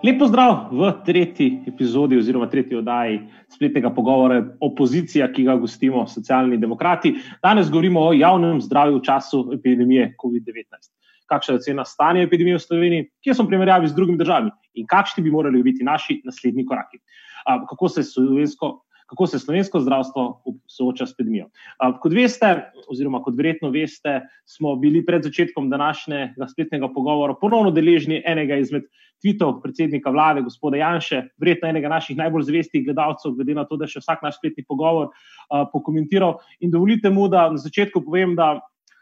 Lepo zdrav v tretji epizodi oziroma tretji oddaji spletnega pogovora Opozicija, ki ga gostimo socialni demokrati. Danes govorimo o javnem zdravju v času epidemije COVID-19. Kakšna je ocena stanja epidemije v Sloveniji, kje smo primerjavi z drugimi državami in kakšni bi morali biti naši naslednji koraki. Kako se slovensko kako se slovensko zdravstvo sooča s epidemijo. Kot veste, oziroma kot verjetno veste, smo bili pred začetkom današnjega spletnega pogovora ponovno deležni enega izmed tvitev predsednika vlade, gospoda Janša, verjetno enega naših najbolj zvestih gledalcev, glede na to, da še vsak naš spletni pogovor pokomentiral. In dovolite mu, da na začetku povem, da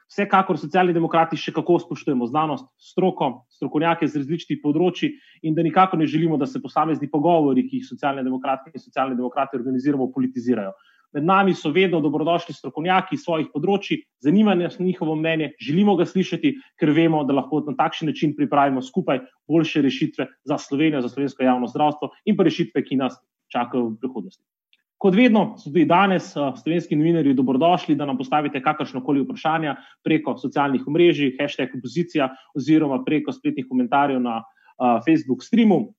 Vsekakor socialni demokrati še kako spoštujemo znanost, stroko, strokovnjake z različnih področji in da nikako ne želimo, da se posamezni pogovori, ki jih socialne demokrati in socialne demokrati organiziramo, politizirajo. Med nami so vedno dobrodošli strokovnjaki iz svojih področji, zanima nas njihovo mnenje, želimo ga slišati, ker vemo, da lahko na takšen način pripravimo skupaj boljše rešitve za Slovenijo, za slovensko javno zdravstvo in pa rešitve, ki nas čakajo v prihodnosti. Kot vedno, tudi danes slovenski novinarji dobrodošli, da nam postavite kakršno koli vprašanje preko socialnih omrežij, hashtag opozicija oziroma preko spletnih komentarjev na Facebook streamu.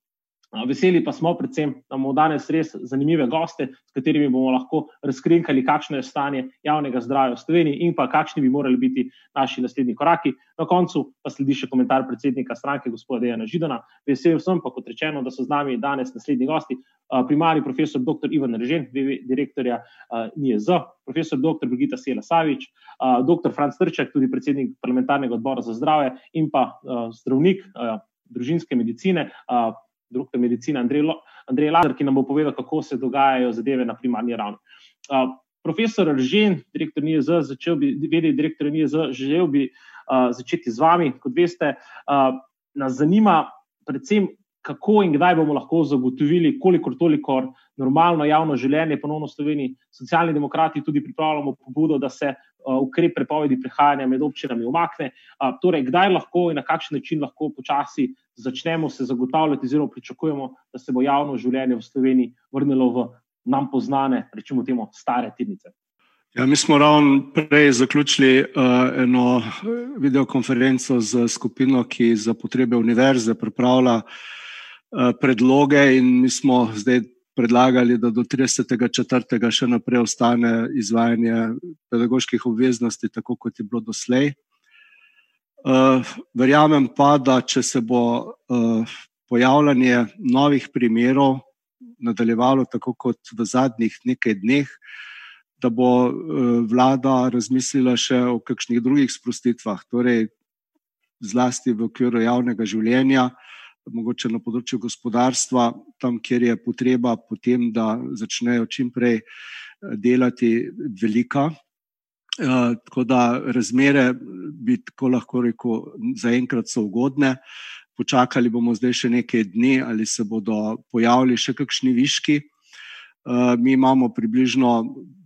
Veseli pa smo, predvsem, da imamo danes res zanimive goste, s katerimi bomo lahko razkrinkali, kakšno je stanje javnega zdravja v Sloveniji in pa kakšni bi morali biti naši naslednji koraki. Na koncu pa sledi še komentar predsednika stranke, gospoda Dejana Židana. Vesel sem pa, kot rečeno, da so z nami danes naslednji gosti, primarni profesor dr. Ivan Režen, direktorja NIJZ, profesor dr. Brigita Sela Savič, dr. Franc Trček, tudi predsednik parlamentarnega odbora za zdravje in pa zdravnik družinske medicine, doktor medicine Andrej, Andrej Lazar, ki nam bo povedal, kako se dogajajo zadeve na primarni ravni. Uh, profesor Ržen, direktor NIJZ, začel bi, vedeti direktor NIJZ, želel bi uh, začeti z vami. Kot veste, uh, nas zanima predvsem, kako in kdaj bomo lahko zagotovili, kolikor toliko normalno javno življenje ponovno v Sloveniji. Socialni demokrati tudi pripravljamo pobudo, da se ukrep prepovedi prehajanja med občinami umakne. Torej, kdaj lahko in na kakšen način lahko počasi začnemo se zagotavljati, oziroma pričakujemo, da se bo javno življenje v Sloveniji vrnilo v nam poznane, rečemo temu, stare tirnice. Ja, mi smo ravno prej zaključili uh, eno videokonferenco z skupino, ki za potrebe univerze pripravlja uh, predloge, in mi smo zdaj predlagali, da do 30.4. še naprej ostane izvajanje pedagoških obveznosti, tako kot je bilo doslej. Uh, verjamem pa, da če se bo uh, pojavljanje novih primerov nadaljevalo tako kot v zadnjih nekaj dneh, da bo vlada razmislila še o kakšnih drugih sprostitvah, torej zlasti v okviru javnega življenja, uh, mogoče na področju gospodarstva, tam, kjer je potreba potem, da začnejo čimprej eh, delati velika. Uh, tako da razmere bi tako lahko rekel, zaenkrat so ugodne. Počakali bomo zdaj še nekaj dni, ali se bodo pojavili še kakšni viški. Uh, mi imamo približno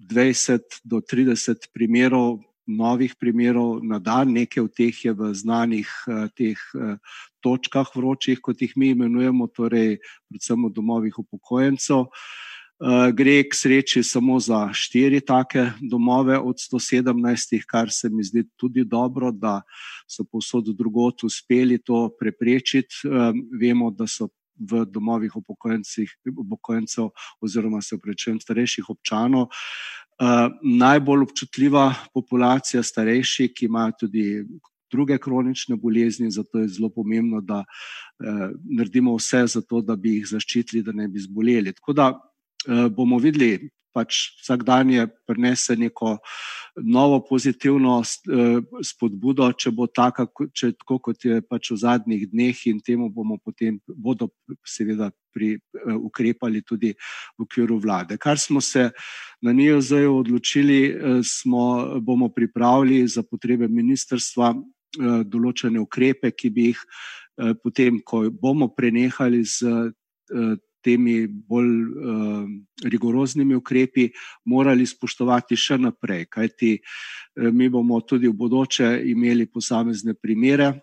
20 do 30 primerov novih primerov na dan, nekaj od teh je v znanih uh, teh uh, točkah vročih, kot jih mi imenujemo, torej predvsem v domovih upokojencev. Uh, gre k sreči samo za štiri take domove od 117, kar se mi zdi tudi dobro, da so povsod drugot uspeli to preprečiti. Vemo, da so v domovih upokojencev oziroma se prečem starejših občanov najbolj občutljiva populacija starejših, ki imajo tudi druge kronične bolezni, zato je zelo pomembno, da uh, naredimo vse za to, da bi jih zaščitili, da ne bi zboleli. Tako da uh, bomo videli, pač vsak dan je prinese neko novo pozitivno eh, spodbudo, če bo taka, če tako kot je pač v zadnjih dneh in temu bomo potem, bodo seveda pri, eh, ukrepali tudi v okviru vlade. Kar smo se na NIOZ odločili, eh, smo, bomo pripravili za potrebe ministrstva določene ukrepe, ki bi jih potem, ko bomo prenehali z temi bolj uh, rigoroznimi ukrepi morali spoštovati še naprej, kajti mi bomo tudi v bodoče imeli posamezne primere,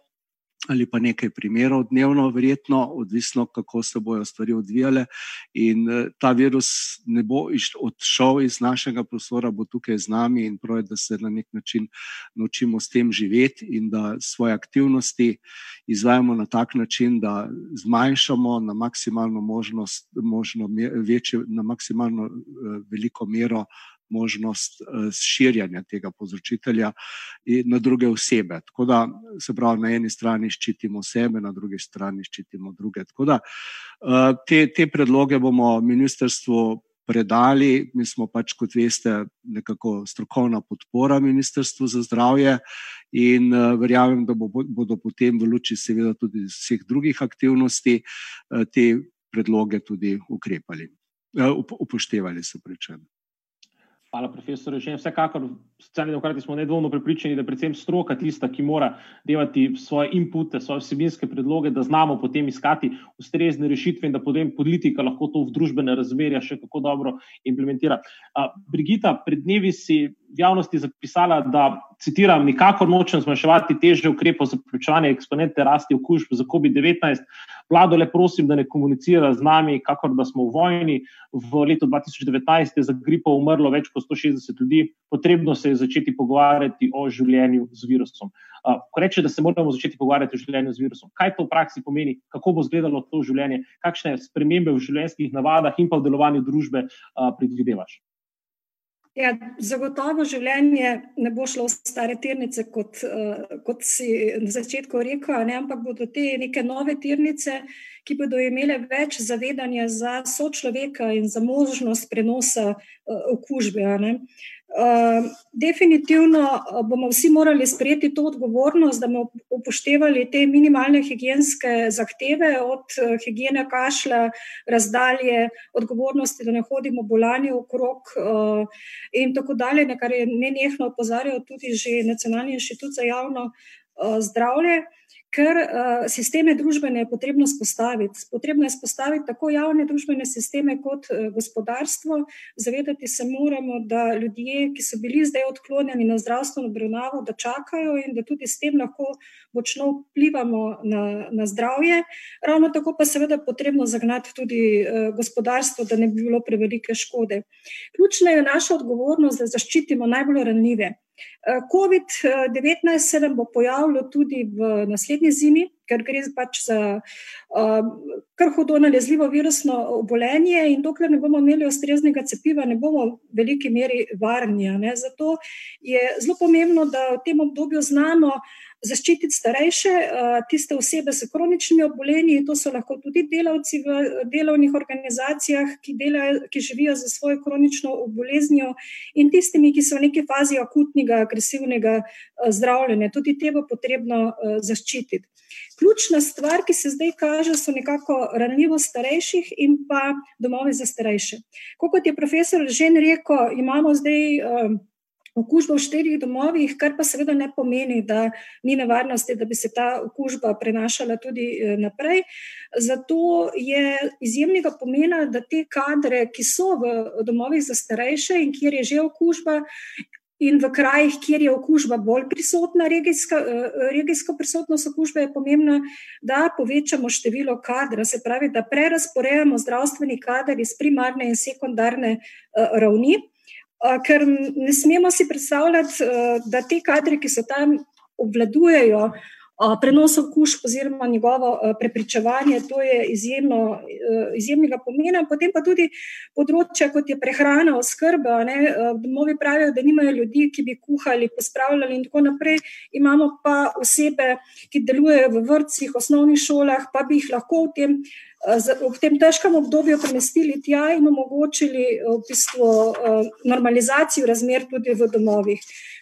ali pa nekaj primerov dnevno, verjetno, odvisno, kako se bodo stvari odvijale. In eh, ta virus ne bo odšel iz našega prostora, bo tukaj z nami in pravi, da se na nek način naučimo s tem živeti in da svoje aktivnosti izvajamo na tak način, da zmanjšamo na maksimalno možnost, možno večje, na maksimalno eh, veliko mero možnost uh, širjanja tega povzročitelja na druge osebe. Tako da se pravi, na eni strani ščitimo sebe, na drugi strani ščitimo druge. Tako da uh, te, te predloge bomo ministrstvu. Predali. Mi smo pač, kot veste, nekako strokovna podpora Ministrstvu za zdravje, in verjamem, da bo, bodo potem v luči, seveda, tudi vseh drugih aktivnosti, te predloge tudi ukrepali, upoštevali, se prečem. Hvala, profesor. Že vsekakor, socialni demokrati smo nedvomno prepričani, da je predvsem stroka tista, ki mora delati svoje inpute, svoje vsebinske predloge, da znamo potem iskati ustrezne rešitve in da potem politika lahko to v družbene razmerja še kako dobro implementira. Brigita, pred dnevi si v javnosti zapisala, da, citiram, nikakor nočem zmanjševati teže ukrepov za preprečevanje eksponente rasti okužb za COVID-19. Vlado le prosim, da ne komunicira z nami, kakor da smo v vojni. V letu 2019 je za gripo umrlo več kot 160 ljudi, potrebno se je začeti pogovarjati o življenju z virusom. Ko reče, da se moramo začeti pogovarjati o življenju z virusom, kaj to v praksi pomeni, kako bo izgledalo to življenje, kakšne spremembe v življenjskih navadah in pa v delovanju družbe predvidevaš? Ja, zagotovo življenje ne bo šlo v stare tirnice, kot, uh, kot si na začetku rekel, ne, ampak bodo te neke nove tirnice, ki bodo imele več zavedanja za sočloveka in za možnost prenosa uh, okužbe. Uh, definitivno eh, bomo vsi morali sprejeti to odgovornost, da bomo upoštevali te minimalne higijenske zahteve, od eh, higijene kašlja, razdalje, odgovornosti, da ne hodimo bolani okrog eh, in tako dalje, na kar je nenehno opozarjal tudi že Nacionalni inštitut za javno zdravje ker uh, sisteme družbene je potrebno spostaviti. Potrebno je spostaviti tako javne družbene sisteme kot uh, gospodarstvo. Zavedati se moramo, da ljudje, ki so bili zdaj odklonjeni na zdravstveno obravnavo, da čakajo in da tudi s tem lahko močno vplivamo na, na zdravje. Ravno tako pa seveda potrebno zagnati tudi uh, gospodarstvo, da ne bi bilo prevelike škode. Ključna je naša odgovornost, da zaščitimo najbolj ranljive. Eh, COVID-19 se nam bo pojavilo tudi v naslednji zimi, ker gre pač za uh, kar hudo nalezljivo virusno obolenje, in dokler ne bomo imeli ustreznega cepiva, ne bomo v veliki meri varni. Zato je zelo pomembno, da v tem obdobju znamo zaščititi starejše, tiste osebe s kroničnimi obolenji, to so lahko tudi delavci v delovnih organizacijah, ki, delajo, ki živijo za svojo kronično boleznijo, in tistimi, ki so v neki fazi akutnega, agresivnega zdravljenja. Tudi te bo potrebno zaščititi. Ključna stvar, ki se zdaj kaže, so nekako ranljivost starejših in pa domovi za starejše. Kot je profesor že rekel, imamo zdaj okužbo v štirih domovih, kar pa seveda ne pomeni, da ni nevarnosti, da bi se ta okužba prenašala tudi eh, naprej. Zato je izjemnega pomena, da te kadre, ki so v domovih za starejše in kjer je že okužba. In v krajih, kjer je okužba bolj prisotna, regijska, eh, regijska prisotnost okužbe je pomembna, da povečamo število kadra, se pravi, da prerasporejamo zdravstveni kader iz primarne in sekundarne ravni ker ne smemo si predstavljati, da te kadre, ki so tam, obvladujejo prenos okužb oziroma njegovo prepričevanje, to je izjemno, izjemnega pomena. Potem pa tudi področja, kot je prehrana, oskrba. Domovi pravijo, da nimajo ljudi, ki bi kuhali, pospravljali in tako naprej. Imamo pa osebe, ki delujejo v vrtcih, osnovnih šolah, pa bi jih lahko v tem v tem težkem obdobju premestili tja in omogočili v bistvu normalizacijo razmer tudi v domovih.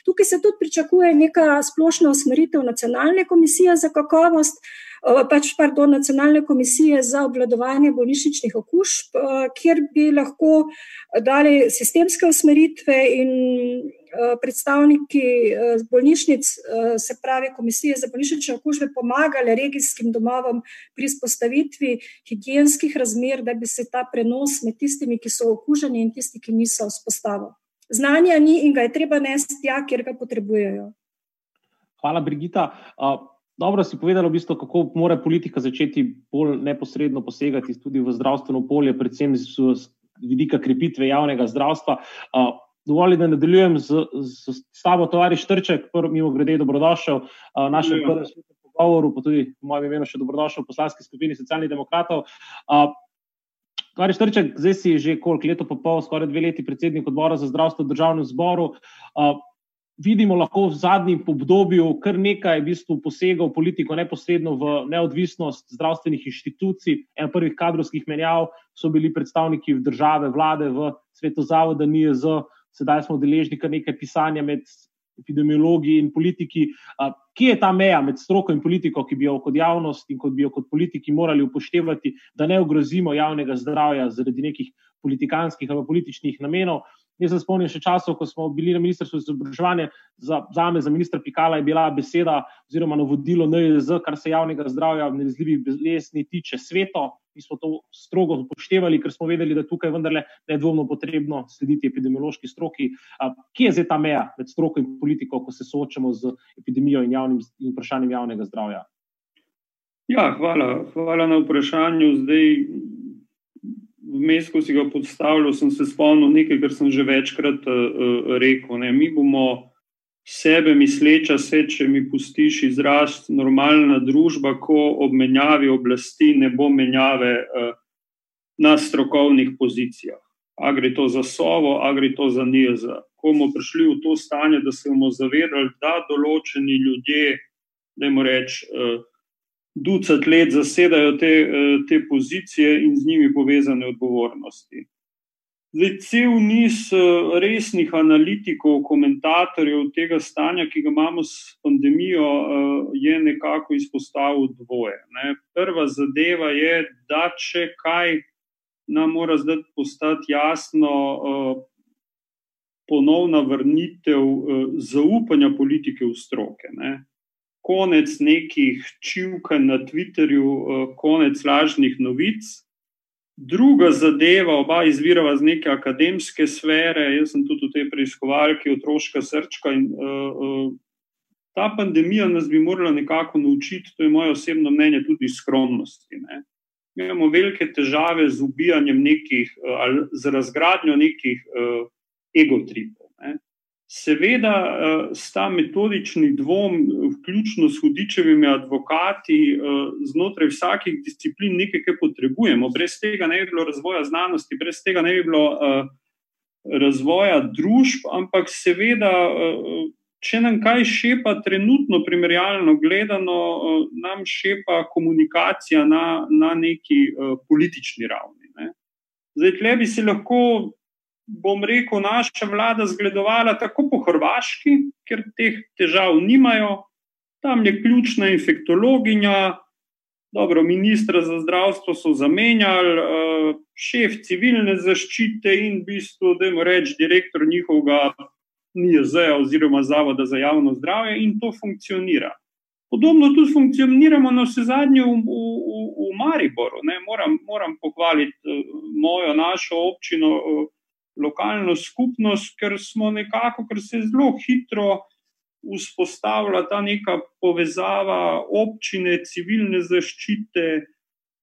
Tukaj se tudi pričakuje neka splošna usmeritev nacionalne komisije za kakovost, pač pardon, nacionalne komisije za obvladovanje bolnišničnih okužb, kjer bi lahko dali sistemske usmeritve in predstavniki bolnišnic, se pravi komisije za bolnišnične okužbe, pomagali regijskim domovom pri spostavitvi higijenskih razmer, da bi se ta prenos med tistimi, ki so okuženi in tisti, ki niso, vzpostavil. Znanja ni in ga je treba nesti tja, kjer ga potrebujejo. Hvala, Brigita. dobro si povedala, v bistvu, kako mora politika začeti bolj neposredno posegati tudi v zdravstveno polje, predvsem z, z vidika krepitve javnega zdravstva. Uh, Dovolj, da nadaljujem z, z, z tabo, tovariš Trček, prvi mimo grede, dobrodošel v našem prvem pogovoru, pa tudi v mojem imenu še dobrodošel v poslanski skupini socialnih demokratov. Tovariš Trček, zdaj si že koliko leto, pa pol, skoraj dve leti predsednik odbora za zdravstvo v državnem zboru. A, vidimo lahko v zadnjem obdobju kar nekaj v bistvu posegov politiko neposredno v neodvisnost zdravstvenih inštitucij. En prvih kadrovskih menjav so bili predstavniki države, vlade v svetu zavoda NIJZ sedaj smo deležni kar nekaj pisanja med epidemiologi in politiki. Kje je ta meja med stroko in politiko, ki bi jo kot javnost in kot bi jo kot politiki morali upoštevati, da ne ogrozimo javnega zdravja zaradi nekih politikanskih ali političnih namenov? Jaz se spomnim še časov, ko smo bili na ministrstvu za izobraževanje, za, me, za ministra Pikala, je bila beseda oziroma navodilo NJZ, kar se javnega zdravja v nalezljivih bolezni tiče sveto. Mi smo to strogo upoštevali, ker smo vedeli, da tukaj vendarle nedvomno potrebno slediti epidemiološki stroki. Kje je zdaj ta meja med stroko in politiko, ko se soočamo z epidemijo in, javnim, in vprašanjem javnega zdravja? Ja, hvala. hvala na vprašanju. Zdaj, vmes, ko si ga podstavljal, sem se spomnil nekaj, kar sem že večkrat uh, rekel. Ne. Mi bomo sebe misleča, se, če mi pustiš izraz, normalna družba, ko ob menjavi oblasti ne bo menjave uh, na strokovnih pozicijah. A gre to za sovo, a gre to za NIZ. Ko bomo prišli v to stanje, da se bomo zavedali, da določeni ljudje, da jim rečemo, uh, ducat let zasedajo te, eh, te pozicije in z njimi povezane odgovornosti. Zdaj, cel niz eh, resnih analitikov, komentatorjev tega stanja, ki ga imamo s pandemijo, eh, je nekako izpostavil dvoje. Ne. Prva zadeva je, da če kaj nam mora zdaj postati jasno, ponovna vrnitev zaupanja politike v stroke. Ne konec nekih čivkanj na Twitterju, eh, konec lažnih novic. Druga zadeva, oba izvirava iz neke akademske sfere, jaz sem tudi v tej preiskovalki, otroška srčka. In, uh, uh, ta pandemija nas bi morala nekako naučiti, to je moje osebno mnenje, tudi skromnosti. Ne. Mi imamo velike težave z ubijanjem nekih ali z razgradnjo nekih uh, egotripov. Seveda, eh, sta metodični dvom, vključno s hudičevimi advokati, eh, znotraj vsakih disciplin nekaj, kar potrebujemo. Brez tega ne bi bilo razvoja znanosti, brez tega ne bi bilo eh, razvoja družb, ampak seveda, če nam kaj šepa, trenutno, primerjalno gledano, nam šepa komunikacija na, na neki politični ravni. Ne. Zdaj, tle bi se lahko bom rekel, naša vlada zgledovala tako po Hrvaški, ker teh težav nimajo. Tam je ključna infektologinja, dobro, ministra za zdravstvo so zamenjali, eh, šef civilne zaščite in v bistvu, da jim reč, direktor njihovega NIZ oziroma Zavoda za javno zdravje in to funkcionira. Podobno tudi funkcioniramo na vse zadnje v, v, v, v Mariboru. Moram, moram pohvaliti uh, mojo, našo občino, uh, lokalno skupnost, ker smo nekako, ker se zelo hitro vzpostavlja ta neka povezava občine, civilne zaščite,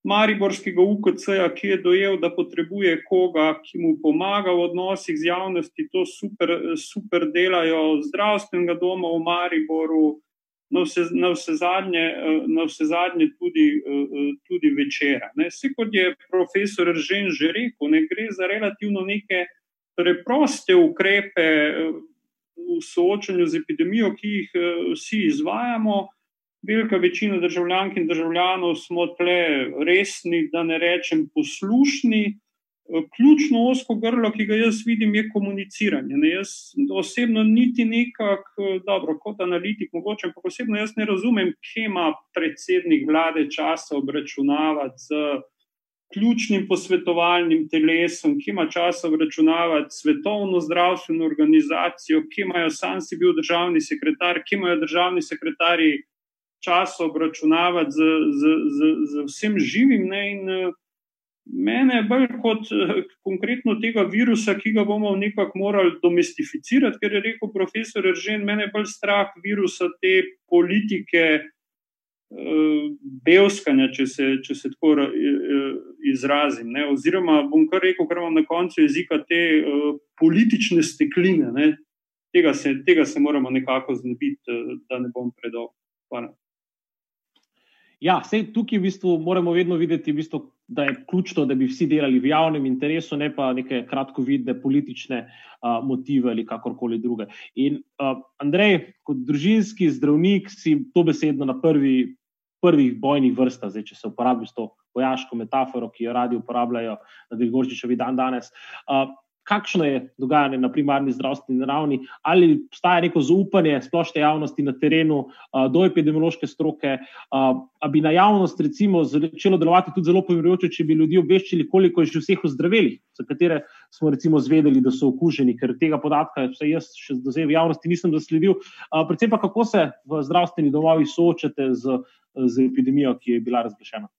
Mariborskega UKC-ja, ki je dojel, da potrebuje koga, ki mu pomaga v odnosih z javnosti, to super, super delajo zdravstvenega doma v Mariboru. Na vse, na, vse zadnje, na vse zadnje tudi, tudi večera. Vse, kot je profesor Ržen že rekel, ne gre za relativno neke preproste ukrepe eh, v soočanju z epidemijo, ki jih eh, vsi izvajamo. Velika večina državljank in državljanov smo tle resni, da ne rečem poslušni. Eh, ključno osko grlo, ki ga jaz vidim, je komuniciranje. Ne, jaz osebno niti nekako, dobro, kot analitik, mogoče, ampak osebno jaz ne razumem, kje ima predsednik vlade časa obračunavati z ključnim posvetovalnim telesom, ki ima čas obračunavati svetovno zdravstveno organizacijo, ki imajo sam si bil državni sekretar, ki imajo državni sekretarji čas obračunavati z, z, z, z vsem živim. Ne, in, Mene je bolj kot konkretno tega virusa, ki ga bomo nekako morali domestificirati, ker je rekel profesor Ržen, mene je bolj strah virusa te politike, belskanja, če se, če se tako izrazim. Ne? Oziroma, bom kar rekel, kar imam na koncu jezika, te politične stekline. Ne? Tega se, tega se moramo nekako znebiti, da ne bom predolg. Hvala. Ja, sej, tukaj v bistvu moramo vedno videti, v bistvu, da je ključno, da bi vsi delali v javnem interesu, ne pa neke kratkovidne politične uh, motive ali kakorkoli druge. In uh, Andrej, kot družinski zdravnik, si to besedno na prvi, prvih bojnih vrstah, zdaj, če se uporabi s to vojaško metaforo, ki jo radi uporabljajo na Grigorčičevi dan danes. Uh, kakšno je dogajanje na primarni zdravstveni ravni, ali obstaja neko zaupanje splošne javnosti na terenu do epidemiološke stroke, ali bi na javnost recimo začelo delovati tudi zelo pomirjujoče, če bi ljudi obveščali, koliko je že vseh ozdraveli, za katere smo recimo zvedeli, da so okuženi, ker tega podatka, vse jaz še do zdaj v javnosti nisem zasledil. Predvsem pa kako se v zdravstveni domovi soočate z, z epidemijo, ki je bila razglašena.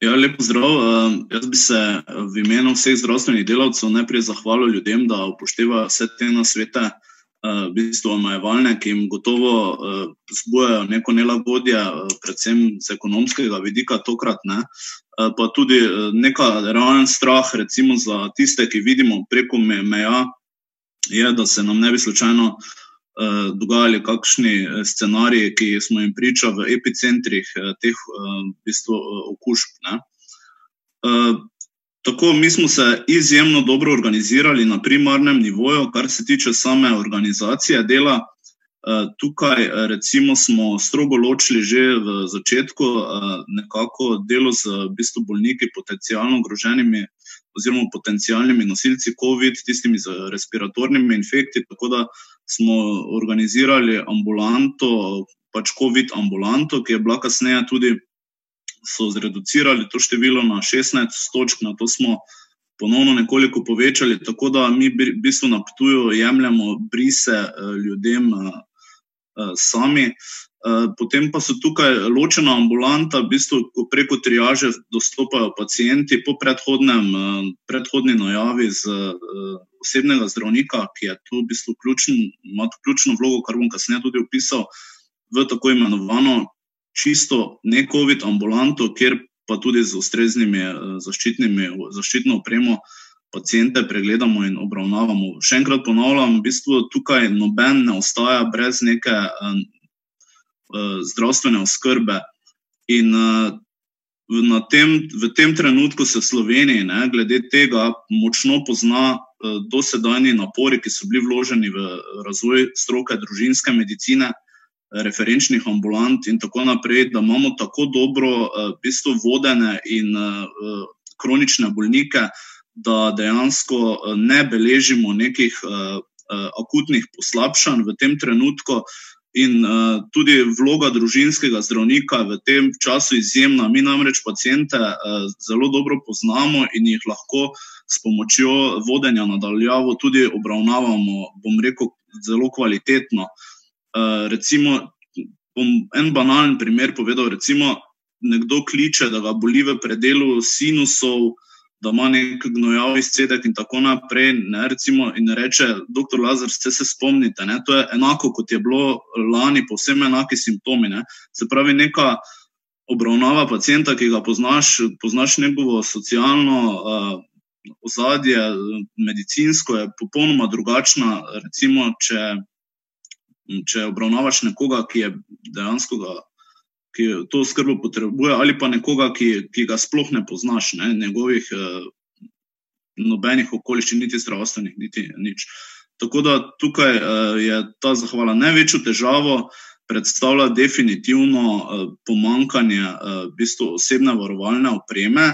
Ja, lepo zdrav. Uh, jaz bi se v imenu vseh zdravstvenih delavcev najprej zahvalil ljudem, da upoštevajo vse te nasvete, uh, v bistvu omejevalne, ki jim gotovo uh, zbujajo neko nelagodje, predvsem z ekonomskega vidika, tokrat ne. Pa tudi neka realen strah, recimo za tiste, ki vidimo preko meja, je, da se nam ne bi slučajno. Eh, dogajali kakšni eh, scenariji, ki smo jim pričali v epicentrih eh, teh v bistvu, okužb. Ne. Tako, mi smo se izjemno dobro organizirali na primarnem nivoju, kar se tiče same organizacije dela. Tukaj, recimo, smo strogo ločili že v začetku nekako delo z v bistvu, bolniki, potencialno ogroženimi oziroma potencialnimi nosilci COVID, tistimi z respiratornimi infekti. Tako da smo organizirali ambulanto, pač COVID ambulanto, ki je bila kasneje tudi. So zreducirali to število na 16 točk, na to smo ponovno nekoliko povečali, tako da mi v bistvu na Ptuju jemljemo brise eh, ljudem eh, eh, sami. Potem pa so tukaj ločena ambulanta, v bistvu preko triaže dostopajo pacijenti po predhodni najavi z osebnega zdravnika, ki je tu v bistvu ključen, ima tu ključno vlogo, kar bom kasneje tudi opisal, v tako imenovano čisto ne-COVID ambulanto, kjer pa tudi z ustreznimi eh, zaščitnimi, zaščitno opremo pacijente pregledamo in obravnavamo. Še enkrat ponavljam, v bistvu tukaj noben ne ostaja brez neke zdravstvene oskrbe. In uh, tem, v tem trenutku se Slovenija, ne, glede tega, močno pozna uh, dosedajni napori, ki so bili vloženi v razvoj stroke družinske medicine, referenčnih ambulant in tako naprej, da imamo tako dobro, uh, bistvo vodene in uh, kronične bolnike, da dejansko ne beležimo nekih uh, uh, akutnih poslabšanj v tem trenutku. In uh, tudi vloga družinskega zdravnika v tem času je izjemna. Mi namreč pacijente uh, zelo dobro poznamo in jih lahko s pomočjo vodenja nadaljavo tudi obravnavamo, bom rekel, zelo kvalitetno. Uh, recimo, bom en banalen primer povedal. Recimo, nekdo kliče, da ga boli v predelu sinusov da ima nek gnojav izcedek in tako naprej. Ne, recimo, in reče, doktor Lazar, ste se spomnite, ne, to je enako kot je bilo lani, povsem enaki simptomi. Ne. Se pravi, neka obravnava pacijenta, ki ga poznaš, poznaš njegovo socialno uh, ozadje, medicinsko je popolnoma drugačna. Recimo, če, če obravnavaš nekoga, ki je dejansko ga ki to skrbo potrebuje, ali pa nekoga, ki, ki ga sploh ne poznaš, ne, njegovih eh, nobenih okoliščin, niti zdravstvenih, niti nič. Tako da tukaj eh, je ta zahvala največjo težavo. Predstavlja definitivno uh, pomankanje uh, v bistvu osebne varovalne opreme,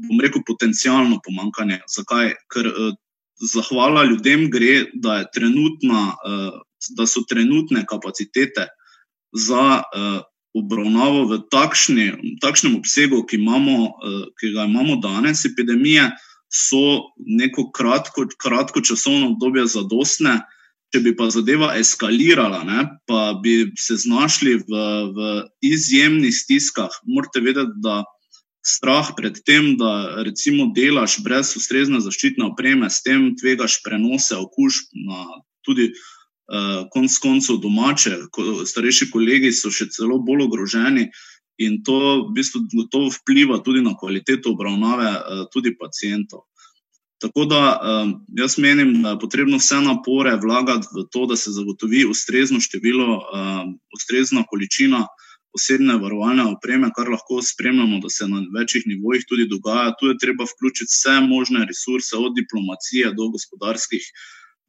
bom rekel, potencijalno pomankanje. Zakaj? Ker uh, zahvala ljudem gre, da, trenutna, uh, da so trenutne kapacitete za uh, obravnavo v takšni, takšnem obsegu, ki, imamo, eh, ki ga imamo danes, epidemije, so neko kratko, kratko časovno obdobje zadostne. Če bi pa zadeva eskalirala, ne, pa bi se znašli v, v izjemnih stiskah. Morate vedeti, da strah pred tem, da recimo delaš brez ustrezne zaščitne opreme, s tem tvegaš prenose okužb na tudi konc koncev domače, starejši kolegi so še celo bolj ogroženi in to v bistvu gotovo vpliva tudi na kvaliteto obravnave tudi pacijentov. Tako da jaz menim, da je potrebno vse napore vlagati v to, da se zagotovi ustrezno število, ustrezna količina osebne varovalne opreme, kar lahko spremljamo, da se na večjih nivojih tudi dogaja. Tu je treba vključiti vse možne resurse, od diplomacije do gospodarskih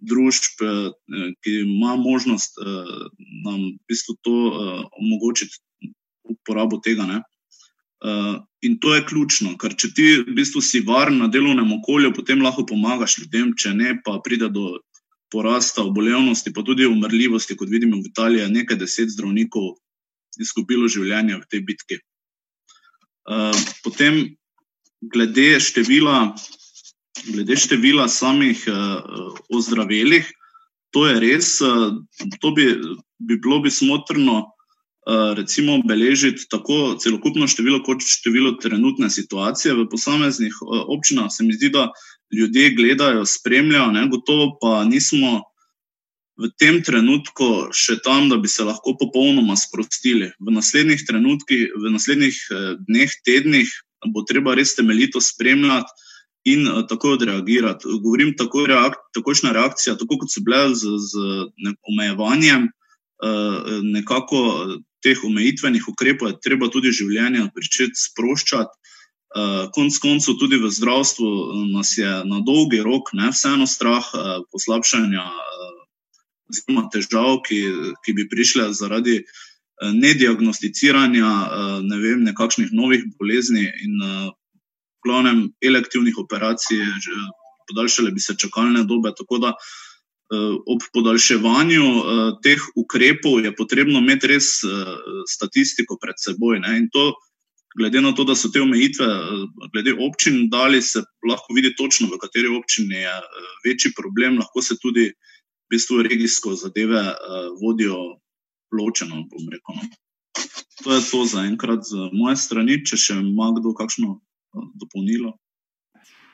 družb, ki ima možnost nam v bistvu to omogočiti uporabo tega. Ne. In to je ključno, ker če ti v bistvu si varen na delovnem okolju, potem lahko pomagaš ljudem, če ne, pa pride do porasta obolevnosti, pa tudi umrljivosti, kot vidimo v Italiji, nekaj deset zdravnikov izgubilo življenje v tej bitki. Potem, glede števila, glede števila samih ozdravelih, to je res, to bi, bi bilo bi smotrno recimo beležiti tako celokupno število kot število trenutne situacije v posameznih občinah. Se mi zdi, da ljudje gledajo, spremljajo, ne, gotovo pa nismo v tem trenutku še tam, da bi se lahko popolnoma sprostili. V naslednjih trenutkih, v naslednjih dneh, tednih bo treba res temeljito spremljati in takoj odreagirati. Govorim takoj takojšnja reakcija, tako kot so bile z, z omejevanjem nekako teh omejitvenih ukrepov, je treba tudi življenje pričeti sproščati. Konec koncev tudi v zdravstvu nas je na dolgi rok ne, vseeno strah poslabšanja oziroma težav, ki, ki bi prišle zaradi nediagnosticiranja ne vem, nekakšnih novih bolezni in glavnem elektivnih operacij, podaljšale bi se čakalne dobe, tako da ob podaljševanju teh ukrepov je potrebno imeti res statistiko pred seboj, ne, in to glede na to, da so te omejitve glede občin dali, se lahko vidi točno, v kateri občini je večji problem, lahko se tudi v bistvu regijsko zadeve vodijo ločeno. Rekel, no. To je to za enkrat z moje strani, če še ima kdo kakšno dopolnilo.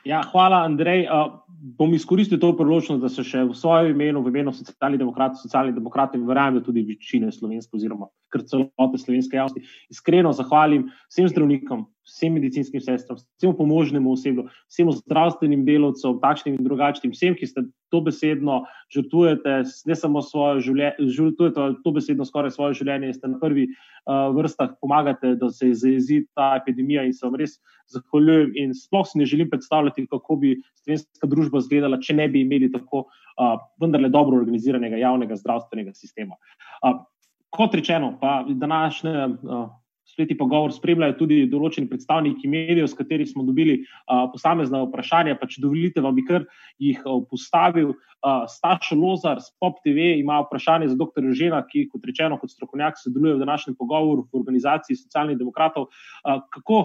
Ja, hvala, Andrej. Uh, bom izkoristil to priložnost, da se še v svojem imenu, v imenu socialnih demokratov, socialnih demokratov, verjamem tudi večine slovenske, oziroma kar celote slovenske javnosti, iskreno zahvalim vsem zdravnikom, vsem medicinskim sestram, vsem pomožnemu osebju, vsem zdravstvenim delovcem, takšnim in drugačnim, vsem, ki ste to besedno žrtvujete, ne samo svoje življenje, žrtvujete to besedno skoraj svoje življenje in ste na prvi uh, vrstah pomagate, da se izrazi ta epidemija in se vam res zahvaljujem in sploh si ne želim predstavljati, kako bi slovenska družba izgledala, če ne bi imeli tako uh, vendarle dobro organiziranega javnega zdravstvenega sistema. Uh, kot rečeno, pa današnje uh, Sveti pogovor spremljajo tudi določeni predstavniki medijev, s katerimi smo dobili uh, posamezna vprašanja. Pa če dovolite, vam bi kar jih uh, postavil. Uh, Staš Lozar z Pop TV ima vprašanje za dr. Žena, ki, kot rečeno, kot strokovnjak sodeluje v današnjem pogovoru v organizaciji socialnih demokratov. Uh, kako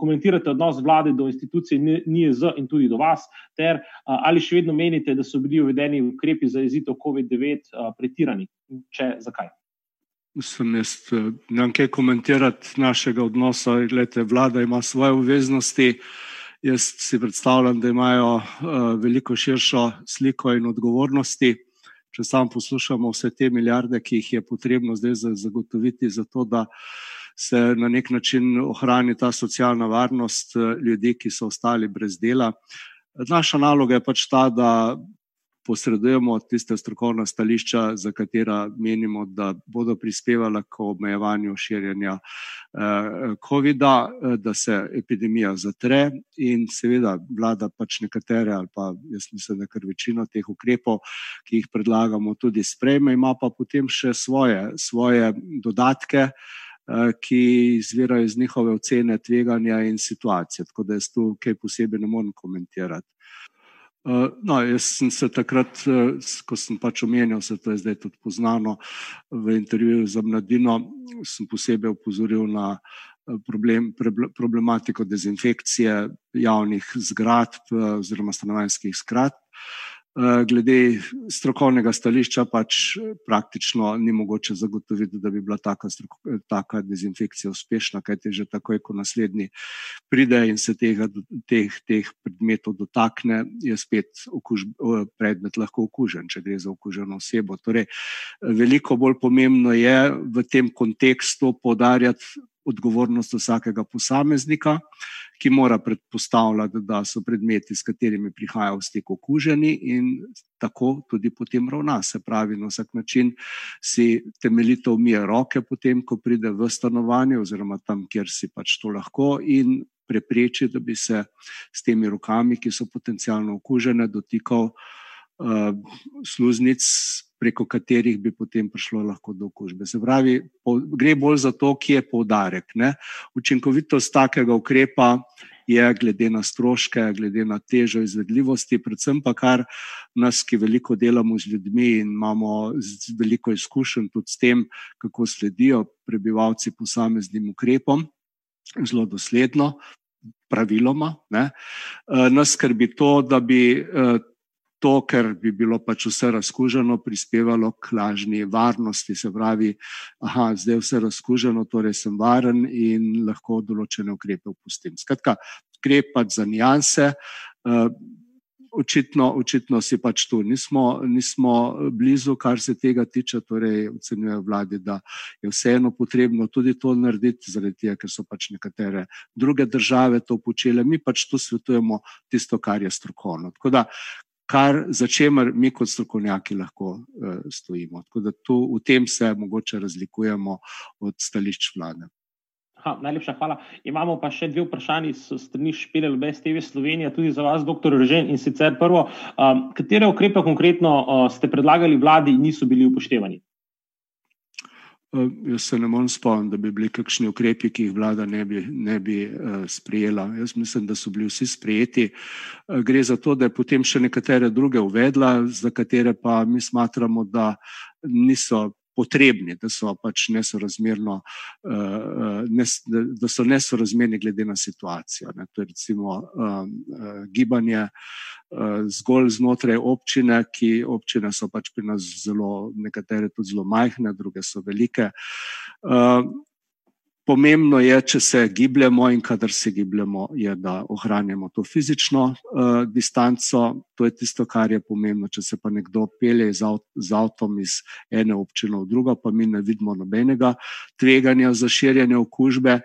komentirate odnos vlade do institucij NIEZ in tudi do vas, ter ali še vedno menite, da so bili uvedeni ukrepi za jezito COVID-19 pretirani? Če zakaj? Mislim, jaz eh, ne vem, kaj komentirati našega odnosa. Glede, vlada ima svoje obveznosti. Jaz si predstavljam, da imajo uh, veliko širšo sliko in odgovornosti. Če samo poslušamo vse te milijarde, ki jih je potrebno zdaj zagotoviti, zato da se na nek način ohrani ta socialna varnost eh, ljudi, ki so ostali brez dela. Naša naloga je pač ta, da posredujemo tiste strokovna stališča, za katera menimo, da bodo prispevala k omejevanju širjenja eh, COVID-a, eh, da se epidemija zatre in seveda vlada pač nekatere ali pa jaz mislim, da kar večino teh ukrepov, ki jih predlagamo, tudi sprejme, ima pa potem še svoje, svoje dodatke, eh, ki izvirajo iz njihove ocene tveganja in situacije. Tako da jaz tu kaj posebej ne morem komentirati. Uh, no, jaz sem se takrat, uh, ko sem pač omenjal, se to je zdaj tudi poznano v intervjuju za mladino, sem posebej upozoril na uh, problem, problematiko dezinfekcije javnih zgradb oziroma stanovanjskih zgradb. Eh, glede strokovnega stališča, pač praktično ni mogoče zagotoviti, da bi bila taka, taka dezinfekcija uspešna, kajti že takoj, ko naslednji pride in se tega, teh, teh predmetov dotakne, je spet okuž, predmet lahko okužen, če gre za okuženo osebo. Torej, veliko bolj pomembno je v tem kontekstu podarjati odgovornost vsakega posameznika, ki mora predpostavljati, da so predmeti, s katerimi prihajajo v stik, okuženi in tako tudi potem ravna. Se pravi, na vsak način si temeljito umije roke, potem, ko pride v stanovanje, oziroma tam, kjer si pač to lahko, in prepreči, da bi se s temi rokami, ki so potencialno okužene, dotikal uh, sluznic preko katerih bi potem prišlo lahko do okužbe. Se pravi, po, gre bolj za to, kje je poudarek. Ne? Učinkovitost takega ukrepa je glede na stroške, glede na težo izvedljivosti, predvsem pa kar nas, ki veliko delamo z ljudmi in imamo veliko izkušenj tudi s tem, kako sledijo prebivalci posameznim ukrepom, zelo dosledno, praviloma. Ne? Eh, nas skrbi to, da bi eh, to, ker bi bilo pač vse razkuženo, prispevalo k lažni varnosti. Se pravi, da zdaj je vse razkuženo, torej sem varen in lahko določene ukrepe opustim. Skratka, gre pač za nijanse. Uh, Očitno, očitno si pač tu nismo, nismo blizu, kar se tega tiče. Torej, ocenjujejo vladi, da je vseeno potrebno tudi to narediti, zaradi tega, ker so pač nekatere druge države to počele. Mi pač tu svetujemo tisto, kar je strokovno. Tako da, kar, za čemer mi kot strokovnjaki lahko uh, stojimo. Tako da tu v tem se mogoče razlikujemo od stališč vlade. Ha, najlepša hvala. Imamo pa še dve vprašanji s strani Špele Lubez TV Slovenija, tudi za vas, dr. Režen. In sicer prvo, um, katere ukrepe konkretno uh, ste predlagali vladi in niso bili upoštevani? Eh, jaz se ne morem spomniti, da bi bili kakšni ukrepi, ki jih vlada ne bi, ne bi uh, sprejela. Jaz mislim, da so bili vsi sprejeti. Uh, gre za to, da je potem še nekatere druge uvedla, za katere pa mi smatramo, da niso potrebni, da so pač nesorazmerno, da so nesorazmerni glede na situacijo. Ne. To je recimo gibanje zgolj znotraj občine, ki občine so pač pri nas zelo, nekatere tudi zelo majhne, druge so velike. Pomembno je, če se gibljemo in kadar se gibljemo, je, da ohranjamo to fizično uh, distanco. To je tisto, kar je pomembno. Če se pa nekdo pelje z, avt z avtom iz ene občine v drugo, pa mi ne vidimo nobenega tveganja za širjenje okužbe.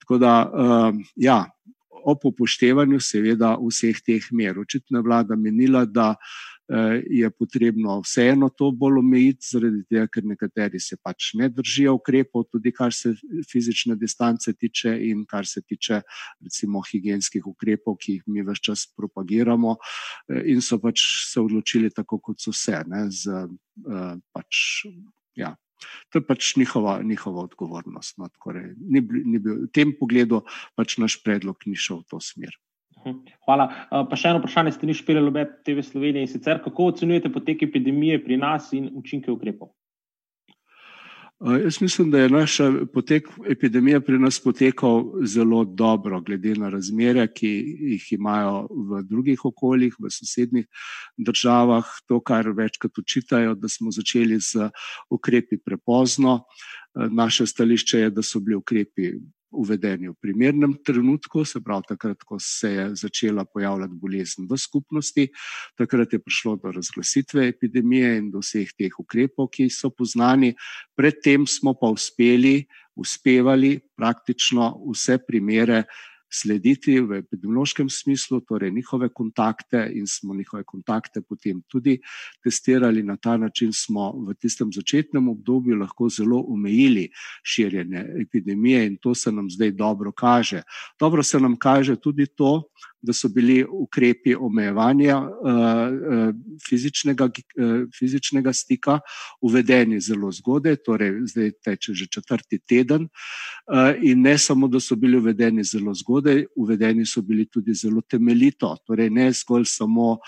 Tako da, uh, ja, ob upoštevanju, seveda, vseh teh mer. Očitno je vlada menila, da uh, je potrebno vseeno to bolj omejiti, zaradi tega, ker nekateri se pač ne držijo ukrepov, tudi kar se fizične distance tiče in kar se tiče recimo higijenskih ukrepov, ki jih mi vse čas propagiramo eh, in so pač se odločili tako, kot so se. Ne, z, uh, pač, ja. To je pač njihova, njihova odgovornost. No, ni, ni bil, v tem pogledu pač naš predlog ni šel v to smer. Hm, hvala. Eh, pa še eno vprašanje, ste ni špili lobet TV Slovenije in sicer, kako ocenjujete potek epidemije pri nas in učinke ukrepov? Eh, jaz mislim, da je naš potek epidemije pri nas potekal zelo dobro, glede na razmere, ki jih imajo v drugih okoljih, v sosednjih državah. To, kar večkrat učitajo, da smo začeli z ukrepi prepozno. Eh, naše stališče je, da so bili ukrepi uvedeni v primernem trenutku, se pravi takrat, ko se je začela pojavljati bolezen v skupnosti, takrat je prišlo do razglasitve epidemije in do vseh teh ukrepov, ki so poznani. Predtem smo pa uspeli, uspevali praktično vse primere slediti v epidemiološkem smislu, torej njihove kontakte in smo njihove kontakte potem tudi testirali. Na ta način smo v tistem začetnem obdobju lahko zelo omejili širjenje epidemije in to se nam zdaj dobro kaže. Dobro se nam kaže tudi to, da so bili ukrepi omejevanja uh, uh, fizičnega, uh, fizičnega stika uvedeni zelo zgodaj, torej zdaj teče že četrti teden. In ne samo, da so bili uvedeni zelo zgodaj, uvedeni so bili tudi zelo temeljito, torej ne zgolj samo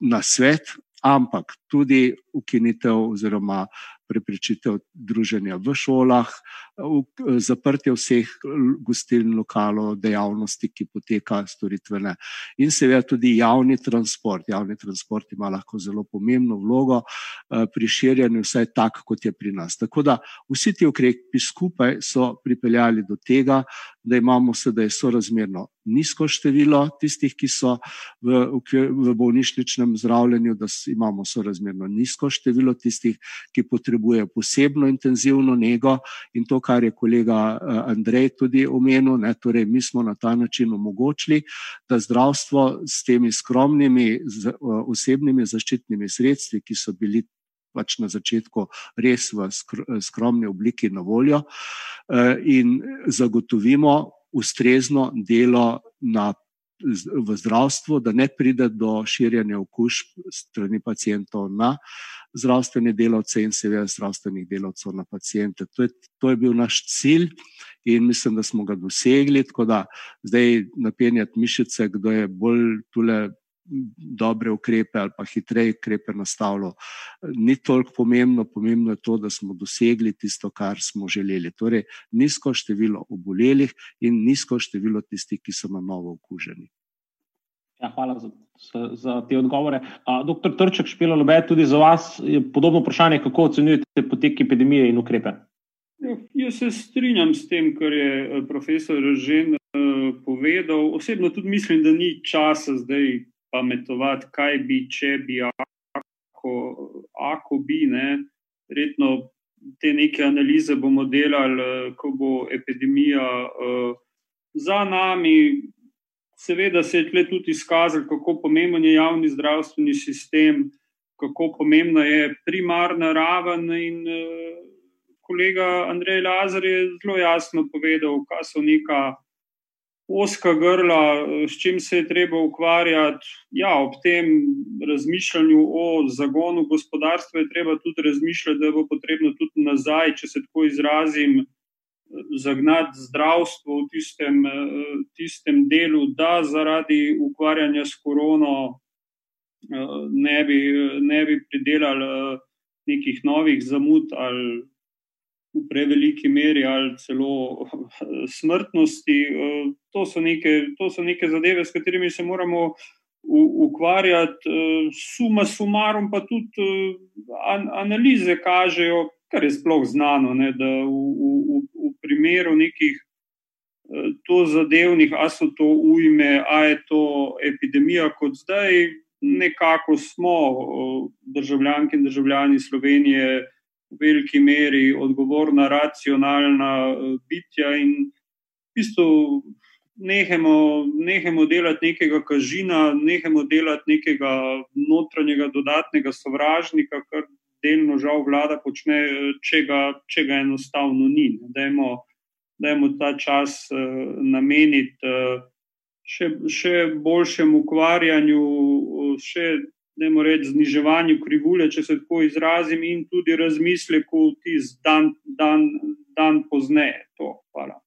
na svet, ampak tudi ukinitev oziroma preprečitev druženja v šolah, zaprtje vseh gostiln, lokalov, dejavnosti, ki poteka storitvene in seveda tudi javni transport. Javni transport ima lahko zelo pomembno vlogo eh, pri širjenju, vsaj tak, kot je pri nas. Tako da vsi ti ukrepi skupaj so pripeljali do tega, da imamo sedaj sorazmerno nizko število tistih, ki so v, v bolnišničnem zdravljenju, da imamo sorazmerno nizko število tistih, ki potrebujejo posebno intenzivno nego in to, kar je kolega eh, Andrej tudi omenil, ne, torej mi smo na ta način omogočili, da zdravstvo s temi skromnimi uh, osebnimi zaščitnimi sredstvi, ki so bili pač na začetku res v skromni obliki na voljo in zagotovimo ustrezno delo na, v zdravstvu, da ne pride do širjenja okužb strani pacijentov na zdravstvene delavce in seveda zdravstvenih delavcev na pacijente. To je, to je bil naš cilj in mislim, da smo ga dosegli, tako da zdaj napenjati mišice, kdo je bolj tule dobre ukrepe ali pa hitreje ukrepe nastavilo. Ni toliko pomembno, pomembno je to, da smo dosegli tisto, kar smo želeli. Torej, nizko število obolelih in nizko število tistih, ki so na novo okuženi. Ja, hvala za, za, za te odgovore. A, doktor Trček, špelo lobe, tudi za vas je podobno vprašanje, kako ocenjujete potek epidemije in ukrepe? Ja, jaz se strinjam s tem, kar je eh, profesor Žen uh, povedal. Osebno tudi mislim, da ni časa zdaj pametovati, kaj bi, če bi, ako, ako bi. Verjetno te neke analize bomo delali, ko bo epidemija uh, za nami. Seveda se je tle tudi izkazalo, kako pomemben je javni zdravstveni sistem, kako pomembna je primarna raven. In, uh, kolega Andrej Lazar je zelo jasno povedal, kaj so neka oska grla, s čim se je treba ukvarjati. Ja, ob tem razmišljanju o zagonu gospodarstva je treba tudi razmišljati, da bo potrebno tudi nazaj, če se tako izrazim, zagnati zdravstvo v tistem, tistem delu, da zaradi ukvarjanja s korono ne bi, ne bi pridelali nekih novih zamud ali v preveliki meri ali celo smrtnosti. Eh, to so neke, to so neke zadeve, s katerimi se moramo ukvarjati. Eh, suma sumarum, pa tudi eh, analize kažejo, kar je sploh znano, ne, da v, v, v primeru nekih. To zadevnih, a so to ujme, a je to epidemija, kot zdaj, nekako smo državljanke in državljani Slovenije, v veliki meri odgovorna, racionalna eh, bitja in v bistvu nehemo, nehemo delati nekega kažina, nehemo delati nekega notranjega dodatnega sovražnika, kar delno žal vlada počne, če ga, če ga enostavno ni. Dajmo, dajmo ta čas uh, nameniti uh, še, še boljšemu ukvarjanju, uh, še da moramo reči, zniževanju krivulje, če se tako izrazim, in tudi razmisleku tisti dan, dan, dan pozneje. To, hvala.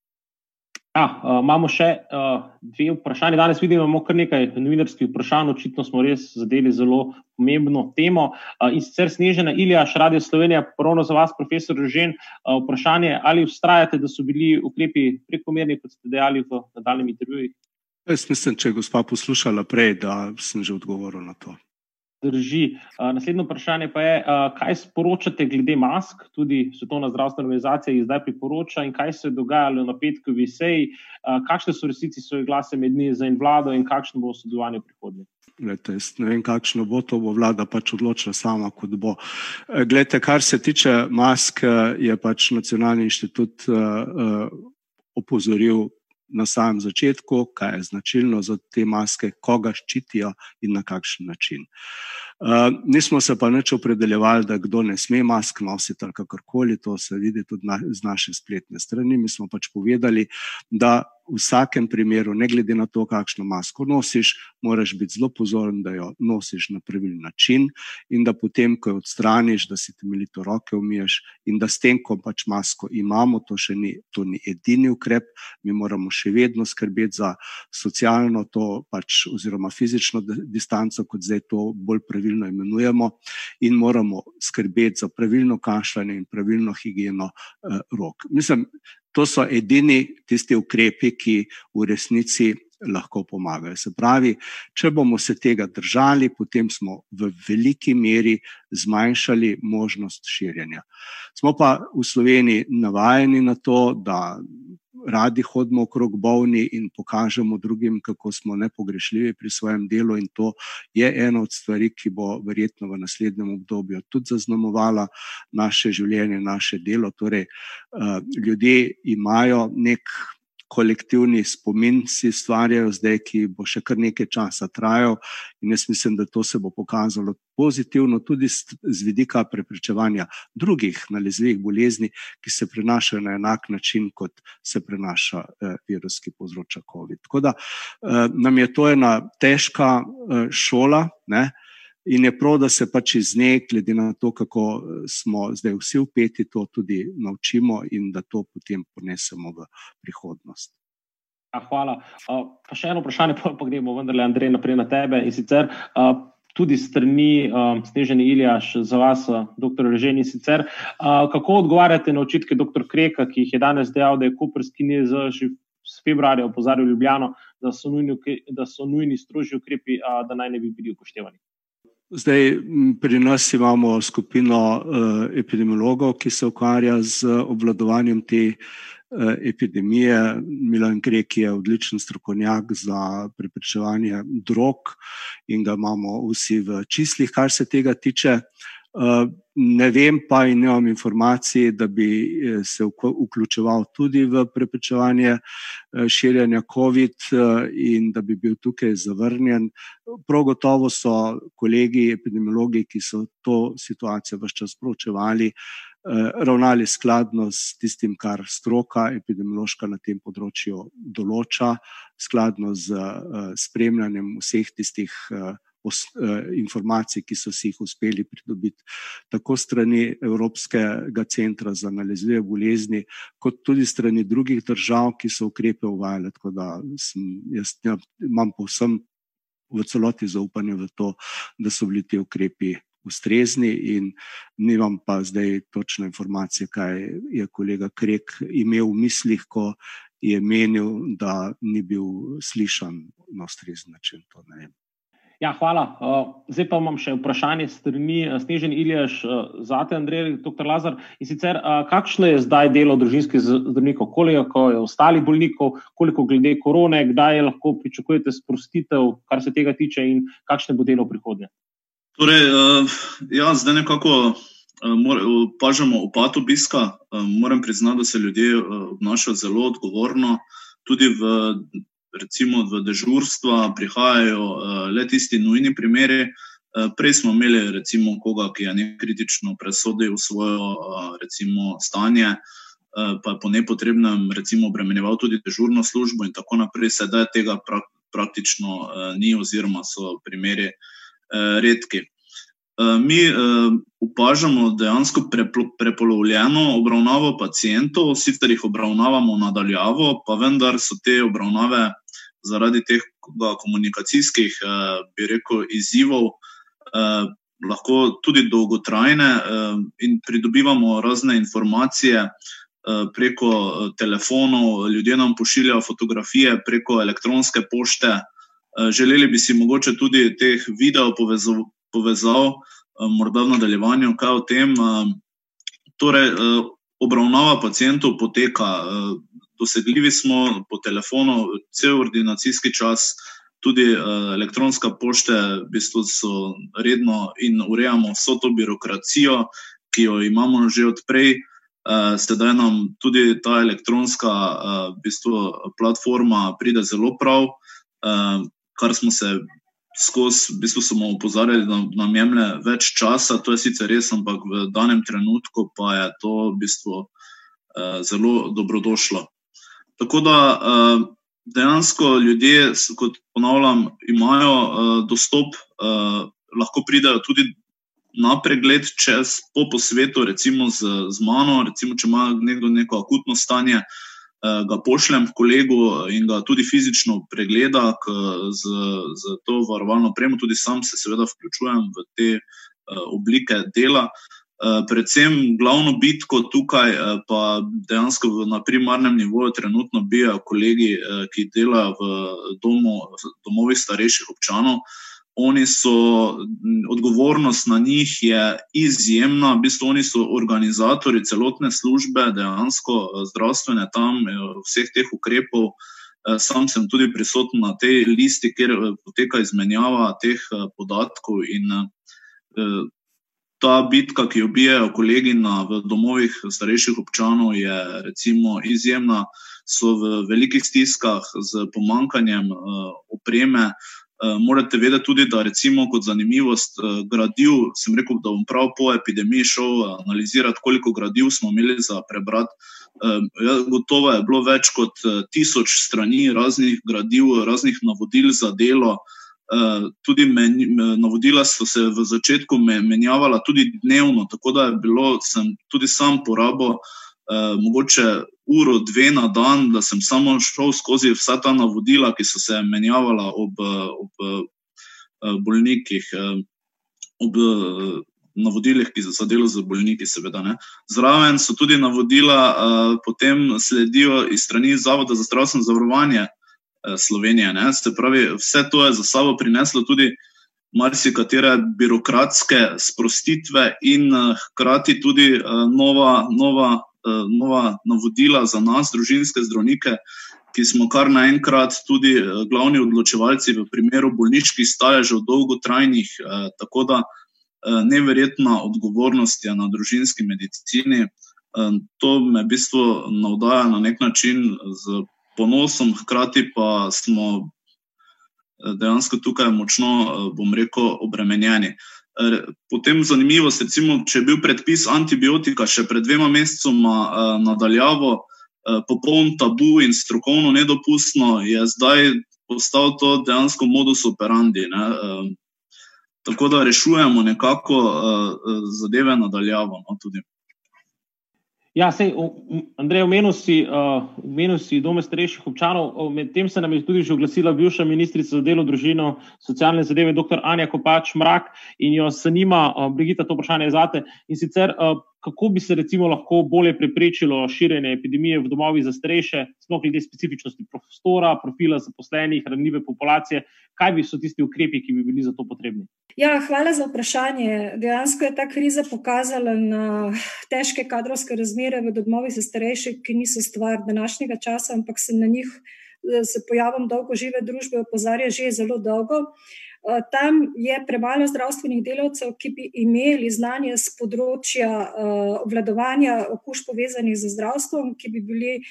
Ja, uh, imamo še uh, dve vprašanje. Danes vidimo, da imamo kar nekaj novinarskih vprašanj. Očitno smo res zadeli zelo pomembno temo. Uh, in sicer Snežena Ilija, Radio Slovenija, ponovno za vas, profesor Žen, uh, vprašanje, ali ustrajate, da so bili ukrepi prekomerni, kot ste dejali v nadaljem intervjuju? Jaz mislim, če je gospa poslušala prej, da sem že odgovoril na to. Drži. Naslednje vprašanje pa je, kaj sporočate glede mask, tudi Svetovna zdravstvena organizacija jih zdaj priporoča in kaj se je dogajalo na petkovi seji, kakšne so resnici svoje glase med njimi za in vlado in kakšno bo sodelovanje v prihodnje. Glede, ne vem, kakšno bo to, bo vlada pač odločila sama, kot bo. E, Glede, kar se tiče mask, je pač Nacionalni inštitut uh, opozoril na samem začetku, kaj je značilno za te maske, koga ščitijo in na kakšen način. Uh, nismo se pa neč opredeljevali, da kdo ne sme mask nositi ali kakorkoli, to se vidi tudi na, z naše spletne strani. Mi smo pač povedali, da v vsakem primeru, ne glede na to, kakšno masko nosiš, moraš biti zelo pozoren, da jo nosiš na pravilen način in da potem, ko jo odstraniš, da si temeljito roke umiješ in da s tem, ko pač masko imamo, to še ni, to ni edini ukrep, mi moramo še vedno skrbeti za socialno to pač oziroma fizično distanco, kot zdaj to bolj pravilno imenujemo in moramo skrbeti za pravilno kašljanje in pravilno higieno eh, rok. Mislim, to so edini tisti ukrepi, ki v resnici lahko pomagajo. Se pravi, če bomo se tega držali, potem smo v veliki meri zmanjšali možnost širjenja. Smo pa v Sloveniji navajeni na to, da radi hodimo okrog bolni in pokažemo drugim, kako smo nepogrešljivi pri svojem delu. In to je ena od stvari, ki bo verjetno v naslednjem obdobju tudi zaznamovala naše življenje, naše delo. Torej, uh, ljudje imajo nek kolektivni spomin si ustvarjajo zdaj, ki bo še kar nekaj časa trajal. In jaz mislim, da to se bo pokazalo pozitivno tudi z vidika preprečevanja drugih nalezljivih bolezni, ki se prenašajo na enak način, kot se prenaša eh, virus, ki povzroča COVID. Tako da eh, nam je to ena težka eh, šola. Ne? In je prav, da se pač iz nje, glede na to, kako eh, smo zdaj vsi upeti, to tudi naučimo in da to potem ponesemo v prihodnost. Ja, hvala. Uh, pa še eno vprašanje, pa, gremo vendarle, Andrej, naprej na tebe. In sicer uh, tudi strani uh, Snežene Iljaš za vas, uh, dr. Reženi, sicer uh, kako odgovarjate na očitke dr. Kreka, ki jih je danes dejal, da je Kuprski niz že s februarja opozarjal Ljubljano, da so nujni, da so nujni strožji ukrepi, uh, da naj ne bi bili upoštevani. Zdaj, pri nas imamo skupino uh, epidemiologov, ki se ukvarja z obvladovanjem te uh, epidemije. Milan Krek je odličen strokovnjak za preprečevanje drog in ga imamo vsi v čislih, kar se tega tiče. Eh, ne vem pa in nemam informacij, da bi eh, se vključeval tudi v preprečevanje eh, širjanja COVID in da bi bil tukaj zavrnjen. Prav gotovo so kolegi epidemiologi, ki so to situacijo vse čas pročevali, ravnali skladno s tistim, kar stroka epidemiološka na tem področju določa, skladno z spremljanjem vseh tistih Eh, informacij, ki so si jih uspeli pridobiti tako strani Evropskega centra za nalezljive bolezni, kot tudi strani drugih držav, ki so ukrepe uvajale. Tako da sem, jaz ja, imam povsem v celoti zaupanje v to, da so bili ti ukrepi ustrezni in nimam pa zdaj točne informacije, kaj je kolega Krek imel v mislih, ko je menil, da ni bil slišan na ustrezen način. To ne vem. Ja, hvala. Zdaj pa imam še vprašanje strani Snežen Iljaš, zate Andrej, dr. Lazar. In sicer, kakšno je zdaj delo družinskih zdravnikov, koliko je ostalih bolnikov, koliko glede korone, kdaj lahko pričakujete sprostitev, kar se tega tiče in kakšne bo delo prihodnje? Torej, ja, zdaj nekako opažamo upad obiska. Moram priznati, da se ljudje obnašajo zelo odgovorno, tudi v recimo v dežurstva prihajajo uh, le tisti nujni primeri. Uh, prej smo imeli recimo koga, ki je nekritično presodil svojo uh, recimo, stanje, pa je po nepotrebnem recimo obremenjeval tudi dežurno službo in tako naprej. Sedaj tega pra praktično ni oziroma so primeri redki. Eh, mi opažamo dejansko prepolovljeno obravnavo pacijentov, sicer jih obravnavamo nadaljavo, pa vendar so te obravnave zaradi teh komunikacijskih, uh, bi rekel, izzivov uh, lahko tudi dolgotrajne uh, in pridobivamo razne informacije. Preko telefonov, ljudje nam pošiljajo fotografije, preko elektronske pošte. Želeli bi si mogoče tudi teh video povezav, eh, morda v nadaljevanju, kaj o tem. Eh, torej, eh, obravnava pacijentov poteka, dosegljivi smo po telefonu, cel ordinacijski čas, tudi elektronska pošte, v bistvu so redno in urejamo vso to birokracijo, ki jo imamo že odprej. Sedaj nam tudi ta elektronska v bistvu, platforma pride zelo prav, kar smo se skozi, v bistvu smo opozarjali, da nam jemlje več časa, to je sicer res, ampak v danem trenutku pa je to v bistvu uh, zelo dobrodošlo. Tako da uh, dejansko ljudje, kot ponavljam, imajo uh, dostop, uh, lahko pridajo tudi na pregled čez po, po svetu, recimo z, z mano, recimo, če ima nekdo neko akutno stanje. Ga pošljem kolegu in ga tudi fizično pregleda z, z to varovalno opremo, tudi sam se seveda vključujem v te oblike dela. Eh, predvsem glavno bitko tukaj, eh, pa dejansko na primarnem nivoju, trenutno bijajo kolegi, eh, ki delajo v domu, domovih starejših občanov. Oni so, odgovornost na njih je izjemna, v bistvu oni so organizatori celotne službe, dejansko zdravstvene tam, vseh teh ukrepov. Sam sem tudi prisoten na tej listi, kjer poteka izmenjava teh podatkov in ta bitka, ki jo bijajo kolegi na domovih starejših občanov, je recimo, izjemna, so v velikih stiskah z pomankanjem uh, opreme. Uh, morate vedeti tudi, da recimo kot zanimivost uh, gradiv, sem rekel, da bom prav po epidemiji šel analizirati, koliko gradiv smo imeli za prebrati. Uh, gotovo je bilo več kot uh, tisoč strani raznih gradiv, raznih navodil za delo, uh, Eh, tudi navodila so se v začetku menjavala tudi dnevno, tako da je bilo, sem tudi sam porabil uh, mogoče uro, dve na dan, da sem samo šel skozi vsa ta navodila, ki so se menjavala ob, ob bolnikih. Uh, ob, uh, Navodilih, ki so delo z bolniki, seveda. Ne. Zraven so tudi navodila, uh, potem sledijo iz strani Zavoda za zdravstveno zavarovanje, Eh, Slovenije. Ne? Se pravi, vse to je za sabo prineslo tudi marsikatere birokratske sprostitve in eh, hkrati tudi eh, nova, nova, nova navodila za nas, družinske zdravnike, ki smo kar naenkrat tudi glavni odločevalci v primeru bolniških staležev, dolgotrajnih. Tako da neverjetna odgovornost je na družinski medicini. To me v bistvu navdaja na nek način z ponosom, hkrati pa smo eh, dejansko tukaj močno, eh, bom rekel, obremenjeni. Potem zanimivo, recimo, če je bil predpis antibiotika še pred dvema mesecoma eh, nadaljavo, popoln tabu in strokovno nedopustno, je zdaj postal to dejansko modus operandi. Ne? Tako da rešujemo nekako zadeve nadaljavo. No, Ja, sej, Andrej, omenil si, uh, si dome starejših občanov. Medtem se nam je tudi že oglasila bivša ministrica za delo, družino, socialne zadeve, dr. Anja Kopač Mrak in jo zanima, uh, Brigita, to vprašanje zate. In sicer, uh, kako bi se recimo lahko bolje preprečilo širjenje epidemije v domovih za starejše, sploh glede specifičnosti prostora, profila zaposlenih, ranljive populacije, kaj bi so tisti ukrepi, ki bi bili za to potrebni? Ja, hvala za vprašanje. Dejansko je ta kriza pokazala na težke kadrovske razmere v domovih za starejše, ki niso stvar današnjega časa, ampak se na njih s pojavom dolgožive družbe opozarja že zelo dolgo. Eh, tam je premalo zdravstvenih delavcev, ki bi imeli znanje z področja eh, obvladovanja okužb povezanih z zdravstvom, ki bi bili eh,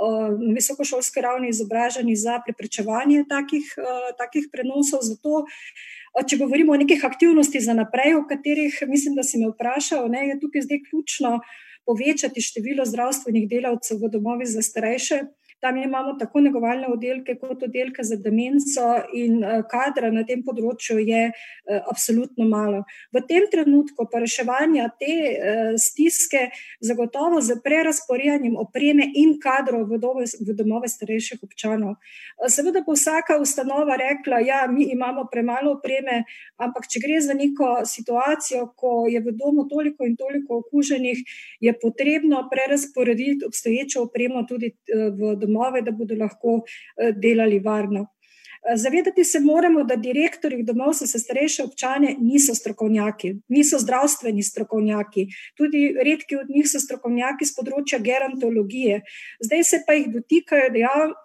na visokošolski ravni izobraženi za preprečevanje takih, takih prenosov. Zato, če govorimo o nekih aktivnostih za naprej, o katerih mislim, da si me vprašal, ne, je tukaj zdaj ključno povečati število zdravstvenih delavcev v domovih za starejše. Tam imamo tako negovalne oddelke, kot oddelke za demenco, in eh, kadra na tem področju je eh, absolutno malo. V tem trenutku pa reševanja te eh, stiske, zagotovo z prerasporejanjem opreme in kadrov v, dove, v domove starejših občanov. Seveda bo vsaka ustanova rekla, da ja, mi imamo premalo opreme, ampak če gre za neko situacijo, ko je v domu toliko in toliko okuženih, je potrebno prerasporediti obstoječo opremo tudi v domove domove, da bodo lahko eh, delali varno. Zavedati se moramo, da direktori domov za starejše občane niso strokovnjaki, niso zdravstveni strokovnjaki, tudi redki od njih so strokovnjaki z področja gerontologije. Zdaj se pa jih dotikajo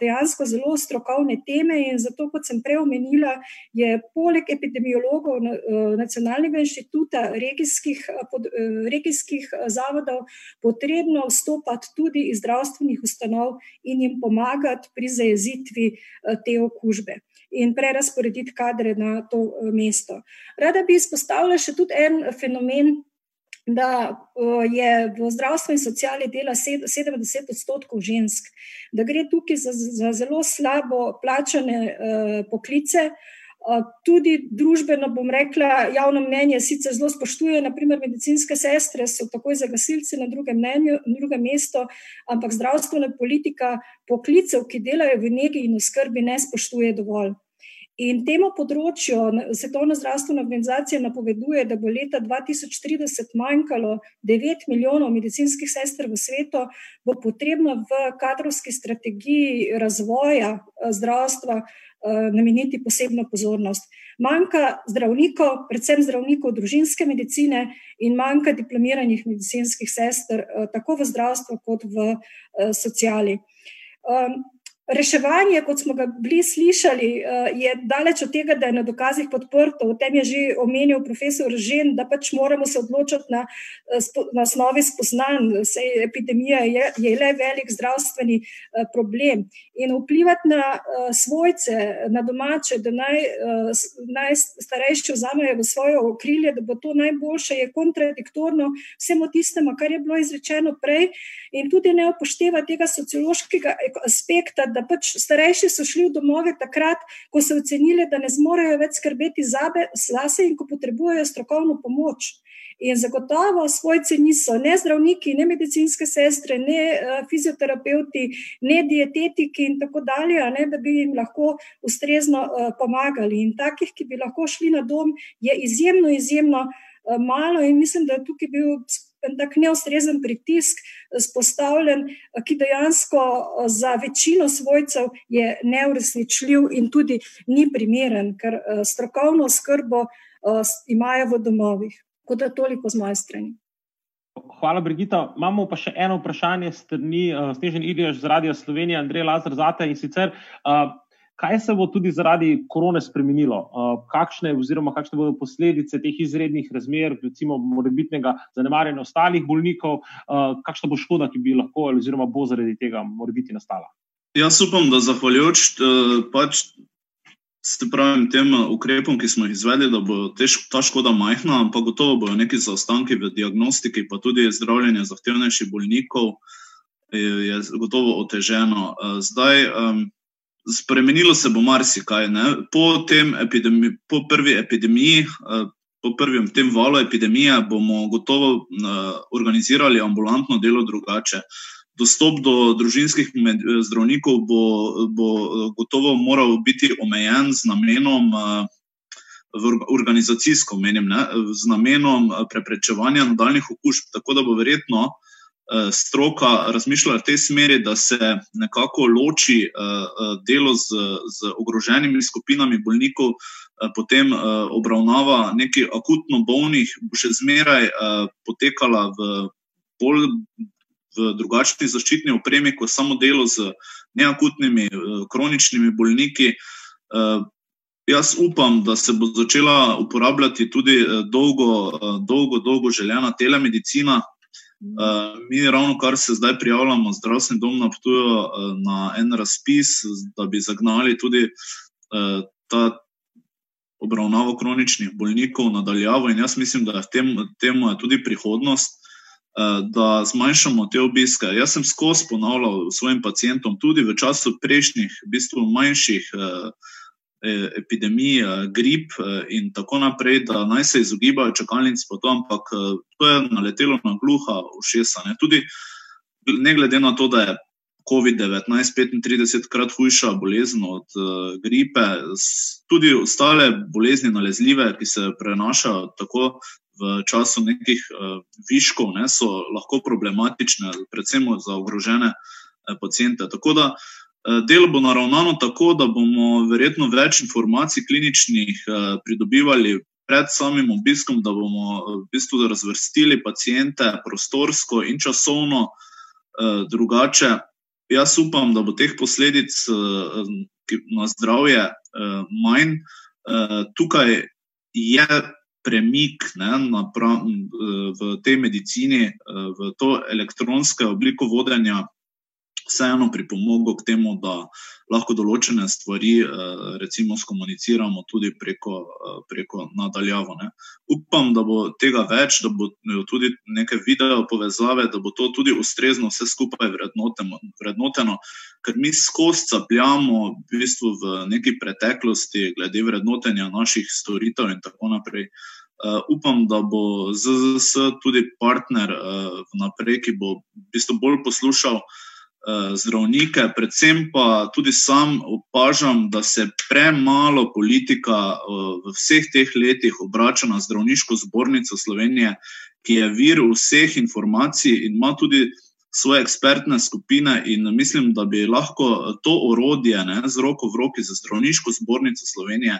dejansko zelo strokovne teme, in zato, kot sem prej omenila, je poleg epidemiologov eh, Nacionalnega inštituta regijskih, eh, regijskih eh, zavodov potrebno vstopati tudi iz zdravstvenih ustanov in jim pomagati pri zajezitvi te okužbe in prerasporediti kadre na to eh, mesto. Rada bi izpostavila še tudi en fenomen. da je v zdravstvu in sociali dela 70 odstotkov žensk, da gre tukaj za, za zelo slabo plačane poklice. Tudi družbeno, bom rekla, javno mnenje sicer zelo spoštuje, naprimer medicinske sestre so takoj za gasilce na drugem, mnenju, drugem mestu, ampak zdravstvena politika poklicev, ki delajo v negi in v skrbi, ne spoštuje dovolj. In temu področju Svetovna zdravstvena organizacija napoveduje, da bo leta 2030 manjkalo 9 milijonov medicinskih sester v svetu, bo potrebno v kadrovski strategiji razvoja zdravstva nameniti posebno pozornost. Manjka zdravnikov, predvsem zdravnikov družinske medicine, in manjka diplomiranih medicinskih sester, tako v zdravstvu, kot v sociali. Reševanje, kot smo ga bili slišali, je daleč od tega, da je na dokazih podprto. O tem je že omenil profesor Žen, da pač moramo se odločiti na, na osnovi spoznanj. Epidemija je, je le velik zdravstveni problem. In vplivati na svojce, na domače, da naj, naj starejši vzamejo v svoje okrilje, da bo to najboljše, je kontradiktorno vsemu tistemu, kar je bilo izrečeno prej, in tudi ne upošteva tega sociološkega aspekta da pač starejši so šli v domove takrat, ko so ocenili, da ne zmorejo več skrbeti zase in ko potrebujejo strokovno pomoč. In zagotovo svojci niso ne zdravniki, ne medicinske sestre, ne fizioterapeuti, ne dietetiki in tako dalje, ne, da bi jim lahko ustrezno pomagali. In takih, ki bi lahko šli na dom, je izjemno, izjemno malo, in mislim, da je tukaj bil tak neustrezen pritisk spostavljen, ki dejansko za večino svojcev je neuresničljiv in tudi ni primeren, ker strokovno skrbo imajo v domovih. Tako da toliko z moje strani. Hvala, Brigita. Imamo pa še eno vprašanje strani Snežen Iljaš z Radia Slovenija, Andrej Lazar Zate in sicer kaj se bo tudi zaradi korone spremenilo, kakšne, oziroma kakšne bodo posledice teh izrednih razmer, recimo morebitnega zanemarjanja ostalih bolnikov, kakšna bo škoda, ki bi lahko, oziroma bo zaradi tega morebiti nastala. Jaz upam, da zahvaljujoč pač s pravim tem ukrepom, ki smo jih izvedli, da bo ta škoda majhna, ampak gotovo bojo neki zaostanki v diagnostiki, pa tudi zdravljenje zahtevnejših bolnikov je gotovo oteženo. Zdaj, spremenilo se bo marsikaj. Po, epidemi, po prvi epidemiji, po prvem tem valu epidemije, bomo gotovo organizirali ambulantno delo drugače. Dostop do družinskih zdravnikov bo, bo gotovo moral biti omejen z namenom. Organizacijsko menim, ne, z namenom preprečevanja nadaljnih okužb, tako da bo verjetno stroka razmišljala v tej smeri, da se nekako loči delo z, z ogroženimi skupinami bolnikov, potem obravnava nekaj akutno bolnih, bo še zmeraj potekala v bolj v drugačni zaščitni opremi, kot samo delo z neakutnimi, kroničnimi bolniki. Jaz upam, da se bo začela uporabljati tudi dolgo, dolgo, dolgo željena telemedicina, Uh, mi, ravno kar se zdaj prijavljamo, zdravstveni dom napotuje uh, na en razpis, da bi zagnali tudi uh, ta obravnavo kroničnih bolnikov nadaljavo. In jaz mislim, da je v tem temu tudi prihodnost, uh, da zmanjšamo te obiske. Jaz sem skozi ponavljal svojim pacijentom, tudi v času prejšnjih, v bistvu manjših. Uh, E, epidemije, grip e, in tako naprej, da naj se izogibajo čakalnici, ampak e, to je naletelo na gluha ušesa. Ne. Tudi ne glede na to, da je COVID-19 35 krat hujša bolezen od gripe, tudi ostale bolezni nalezljive, ki se prenašajo tako. V času nekih uh, viškov ne, so lahko problematične, predvsem za ogrožene uh, pacijente. Tako da uh, delo bo naravnano tako, da bomo verjetno več informacij kliničnih eh, pridobivali pred samim obiskom, da bomo eh, v bistvu razvrstili pacijente prostorsko in časovno drugače. Jaz upam, da bo teh posledic na zdravje manj. Tukaj je premik ne, napram, v tej medicini, v to elektronsko obliko vodenja vseeno pripomogel k temu, da lahko določene stvari, eh, recimo, skomuniciramo tudi preko, eh, preko nadaljavo. Ne. Upam, da bo tega več, da bo tudi neke video povezave, da bo to tudi ustrezno vse skupaj vrednoteno, ker mi skozi capljamo v bistvu v neki preteklosti, glede vrednotenja naših storitev in tako naprej. Uh, upam, da bo ZZS tudi partner uh, naprej, ki bo v bistvu bolj poslušal uh, zdravnike, predvsem pa tudi sam opažam, da se premalo politika eh, v vseh teh letih obrača na zdravniško zbornico Slovenije, ki je vir vseh informacij in ima tudi svoje ekspertne skupine. In mislim, da bi lahko to orodje ne, z roko v roki za zdravniško zbornico Slovenije,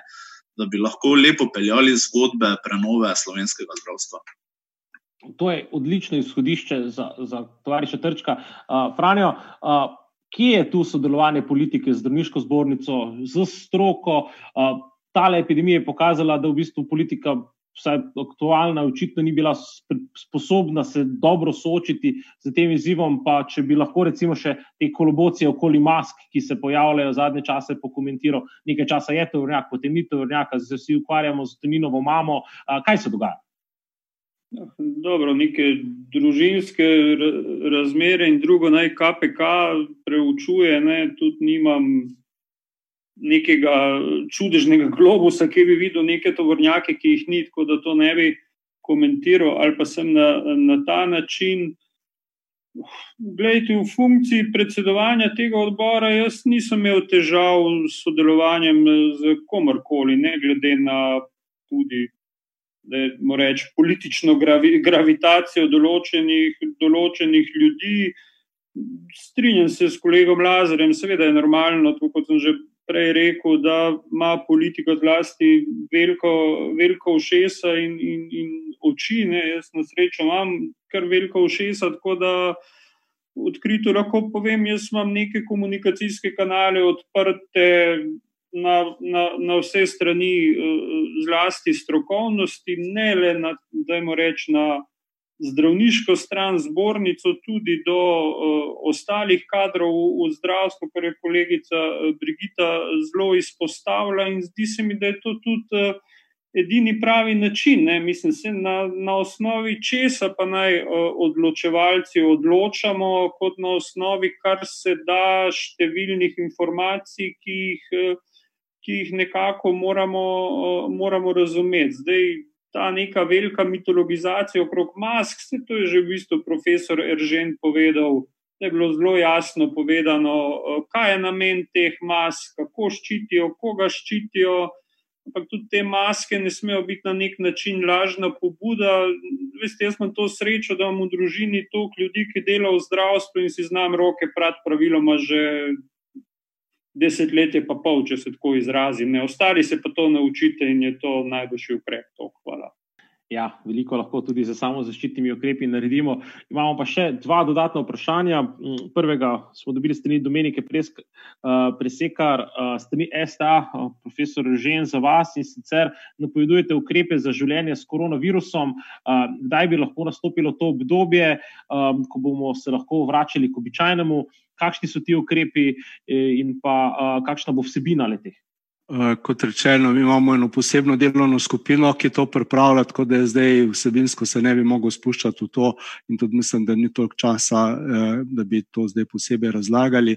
da bi lahko lepo peljali zgodbe prenove slovenskega zdravstva. To je odlično izhodišče za, za tovariša Trčka. Uh, Franjo, uh, kje je tu sodelovanje politike z zdravniško zbornico, z stroko? Uh, tale epidemija je pokazala, da v bistvu politika, vsaj aktualna, očitno ni bila sposobna se dobro soočiti z tem izzivom. Pa če bi lahko, recimo, še te kolobocije okoli mask, ki se pojavljajo zadnje čase, pokomentiral, nekaj časa je to vrnjak, potem ni to vrnjak, zdaj se vsi ukvarjamo z Toninovo mamo. Uh, kaj se dogaja? Dobro, neke družinske razmere in drugo naj KPK preučuje. Ne, tudi nimam nekega čudežnega globusa, ki bi videl neke tovornjake, ki jih ni, tako da to ne bi komentiral, ali pa sem na, na ta način. Glejte, v funkciji predsedovanja tega odbora jaz nisem imel težav s sodelovanjem z komorkoli, ne glede na tudi da je reč, politično gravi, gravitacijo določenih, določenih ljudi. Strinjam se s kolegom Lazarem, seveda je normalno, tako kot sem že prej rekel, da ima politika zlasti veliko, veliko ušesa in, in, in oči. Ne? Jaz na srečo imam kar veliko ušesa, tako da odkrito lahko povem, jaz imam neke komunikacijske kanale odprte na, na, na vse strani, eh, zlasti strokovnosti, ne le na, reč, na zdravniško stran, zbornico, tudi do uh, ostalih kadrov v, v zdravstvu, kar je kolegica uh, Brigita zelo izpostavila. In zdi se mi, da je to tudi uh, edini pravi način. Ne? Mislim, se na, na osnovi česa pa naj uh, odločevalci odločamo, kot na osnovi kar se da številnih informacij, ki jih. Uh, ki jih nekako moramo, moramo razumeti. Zdaj, ta neka velika mitologizacija okrog mask, se to je že v bistvu profesor Eržen povedal. Da je bilo zelo jasno povedano, kaj je namen teh mask, kako ščitijo, koga ščitijo. Ampak tudi te maske ne smejo biti na nek način lažna pobuda. Veste, jaz imam to srečo, da imam v družini toliko ljudi, ki delajo v zdravstvu in si znam roke prati praviloma že desetletje, pa pol, če se tako izrazim. Ne. Ostali se pa to naučite in je to najboljši ukrep. To, hvala. Ja, veliko lahko tudi za samo zaščitnimi ukrepi naredimo. Imamo pa še dva dodatna vprašanja. Mm, prvega smo dobili strani Domenike Presk, uh, Presekar, uh, strani STA, uh, profesor Žen za vas in sicer napovedujete ukrepe za življenje s koronavirusom. Kdaj bi lahko nastopilo to obdobje, um, ko bomo se lahko vračali k običajnemu? Kakšni so ti ukrepi in pa uh, kakšna bo vsebina letih? Eh, kot rečeno, mi imamo eno posebno delovno skupino, ki to pripravlja, tako da zdaj vsebinsko se ne bi mogel spuščati v to, in tudi mislim, da ni toliko časa, eh, da bi to zdaj posebej razlagali.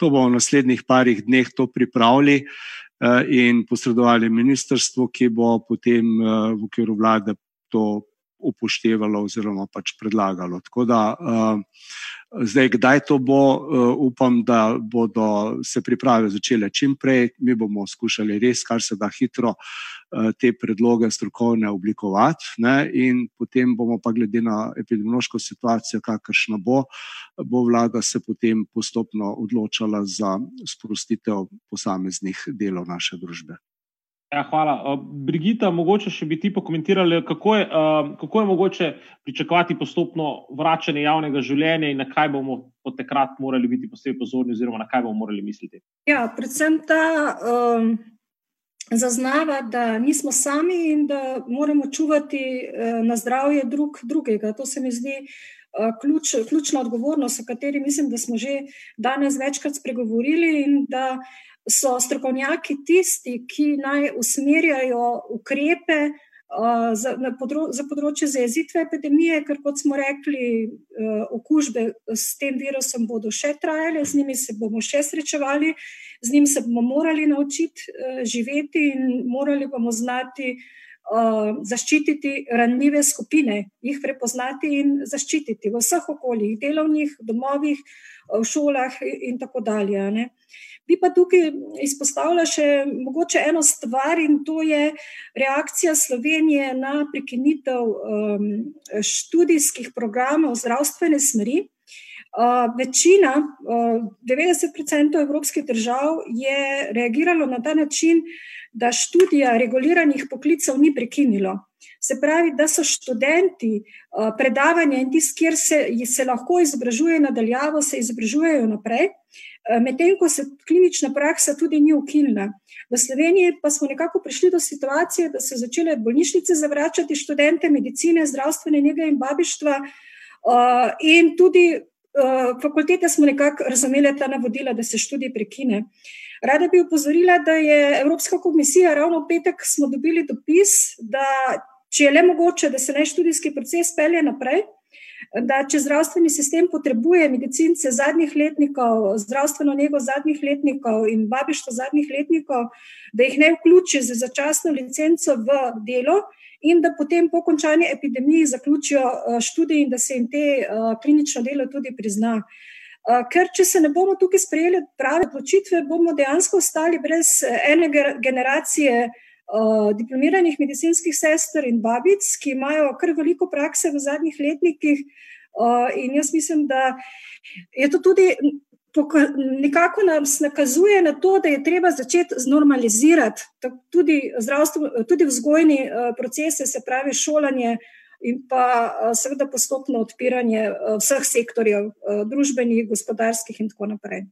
To bomo v naslednjih parih dneh pripravili eh, in posredovali ministrstvu, ki bo potem v okviru vlade to upoštevalo oziroma pač predlagalo. Da zdaj, kdaj to bo, upam, da bodo se priprave začele čim prej. Mi bomo skušali res, kar se da hitro, te predloge strokovne oblikovati ne, in potem bomo pa glede na epidemiološko situacijo, kakršna bo, bo vlada se potem postopno odločala za sprostitev posameznih delov naše družbe. Ja, hvala. Brigita, mogoče še bi ti pokomentirali, kako je, kako je mogoče pričakovati postopno vračanje javnega življenja in na kaj bomo od takrat morali biti posebej pozorni, oziroma na kaj bomo morali misliti. Ja, predvsem ta um, zaznava, da nismo sami in da moramo čuvati uh, na zdravje drug, drugega. To se mi zdi ključ, ključna odgovornost, o kateri mislim, da smo že danes večkrat spregovorili in da so strokovnjaki tisti, ki naj usmerjajo ukrepe za, podro, za področje zajezitve epidemije, ker kot smo rekli, okužbe s tem virusom bodo še trajale, z njimi se bomo še srečevali, z njim se bomo morali naučiti živeti in morali bomo znati zaščititi ranljive skupine, jih prepoznati in zaščititi v vseh okoljih, delovnih, domovih, v šolah in tako dalje. Ne. Bi pa tukaj izpostavila še mogoče eno stvar in to je reakcija Slovenije na prekinitev um, študijskih programov zdravstvene smeri. Uh, večina, uh, 90% evropskih držav je reagiralo na ta način, da študija reguliranih poklicev ni prekinilo. Se pravi, da so študenti uh, predavanja in tisti, kjer se, se lahko izobražujejo nadaljavo, se izobražujejo naprej, uh, medtem ko se klinična praksa tudi ni ukinila. V Sloveniji pa smo nekako prišli do situacije, da so začele bolnišnice zavračati študente medicine, zdravstvene njege in babištva, uh, in tudi uh, fakultete smo nekako razumeli ta navodila, da se študij prekine. Rada bi upozorila, da je Evropska komisija ravno v petek smo dobili dopis, da če je le mogoče, da se naj študijski proces pelje naprej, da če zdravstveni sistem potrebuje medicince zadnjih letnikov, zdravstveno nego zadnjih letnikov in babištvo zadnjih letnikov, da jih ne vključi z začasno licenco v delo in da potem po končani epidemiji zaključijo eh, študij in da se jim te uh, klinično delo tudi prizna. Uh, ker, če se ne bomo tukaj sprejeli prave odločitve, bomo dejansko ostali brez ene generacije diplomiranih medicinskih sester in babic, ki imajo kar veliko prakse v zadnjih letnikih. In jaz mislim, da je to tudi nekako nas nakazuje na to, da je treba začeti normalizirati tudi, tudi vzgojni procese, se pravi šolanje. In pa seveda postopno odpiranje vseh sektorjev, družbenih, gospodarskih, in tako naprej.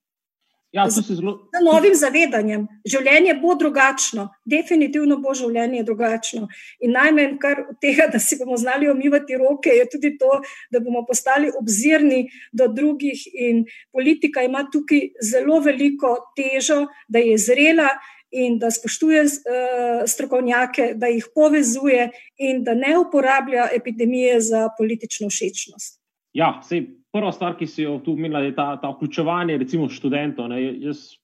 Ja, z, zelo... z novim zavedanjem. Življenje bo drugačno, definitivno bo življenje drugačno. In najmanj kar od tega, da si bomo znali omivati roke, je tudi to, da bomo postali obzirni do drugih. In politika ima tukaj zelo veliko težo, da je zrela in da spoštuje uh, strokovnjake, da jih povezuje in da ne uporablja epidemije za politično všečnost. Ja, sej prva stvar, ki si jo tu omenila, je ta, ta vključevanje, recimo, študentov. Ne. Jaz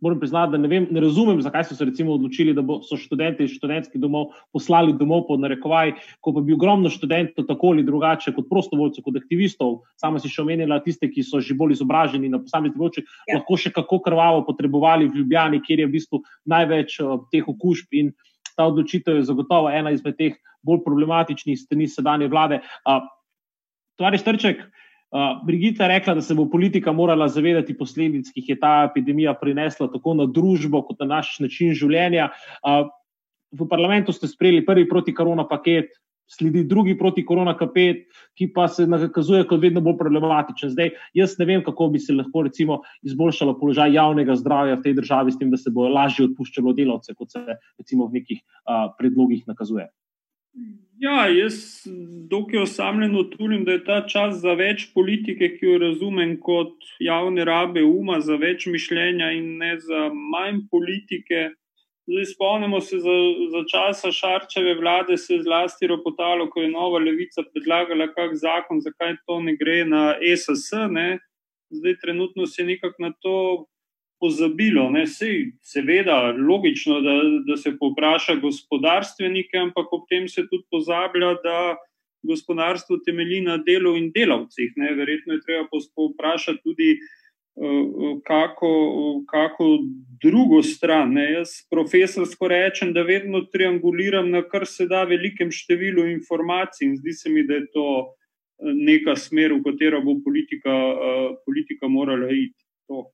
moram priznati, da ne, vem, ne razumem, zakaj so se recimo odločili, da bo, so študenti iz študentskih domov poslali domov pod narekovaj, ko pa bi ogromno študentov tako ali drugače, kot prostovoljcev, kot aktivistov, sama si še omenila tiste, ki so že bolj izobraženi na posameznih področjih, ja. lahko še kako krvavo potrebovali v Ljubljani, kjer je v bistvu največ uh, teh okužb in ta odločitev je zagotovo ena izmed teh bolj problematičnih strani sedanje vlade. Uh, Torej, Štrček, uh, Brigita je rekla, da se bo politika morala zavedati posledic, ki jih je ta epidemija prinesla tako na družbo, kot na naš način življenja. Uh, v parlamentu ste sprejeli prvi proti-korona paket, sledi drugi proti-korona paket, ki pa se nakazuje kot vedno bolj problematičen. Zdaj, jaz ne vem, kako bi se lahko recimo, izboljšalo položaj javnega zdravja v tej državi, s tem, da se bo lažje odpuščalo delavce, kot se recimo v nekih uh, predlogih nakazuje. Ja, jaz dokaj osamljeno turim, da je ta čas za več politike, ki jo razumem kot javne rabe uma, za več mišljenja in ne za manj politike. Zdaj, spomnimo se za, za časa Šarčeve vlade, se je zlasti ropotalo, ko je nova levica predlagala kak zakon, zakaj to ne gre na SS. Ne? Zdaj, trenutno se nekako na to pozabilo. Sej, seveda, logično, da, da se povpraša gospodarstvenike, ampak ob tem se tudi pozablja, da gospodarstvo temelji na delu in delavcih. Ne? Verjetno je treba povprašati tudi. Kako, kako drugo stran. Ne? Jaz, profesorsko rečem, da vedno trianguliram na kar se da velikem številu informacij, in zdi se mi, da je to neka smer, v katero bo politika, politika morala iti. To,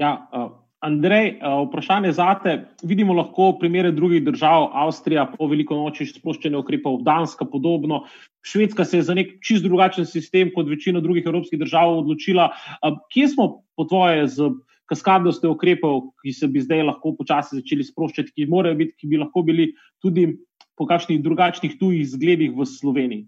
Ja, uh, Andrej, uh, vprašanje za te. Vidimo lahko primere drugih držav, Avstrija po veliko noči sproščene ukrepov, Danska podobno. Švedska se je za nek čist drugačen sistem kot večina drugih evropskih držav odločila. Uh, kje smo po tvoje z kaskadnostjo ukrepov, ki se bi zdaj lahko počasi začeli sproščati, ki, biti, ki bi lahko bili tudi po kakšnih drugačnih tujih zgledih v Sloveniji?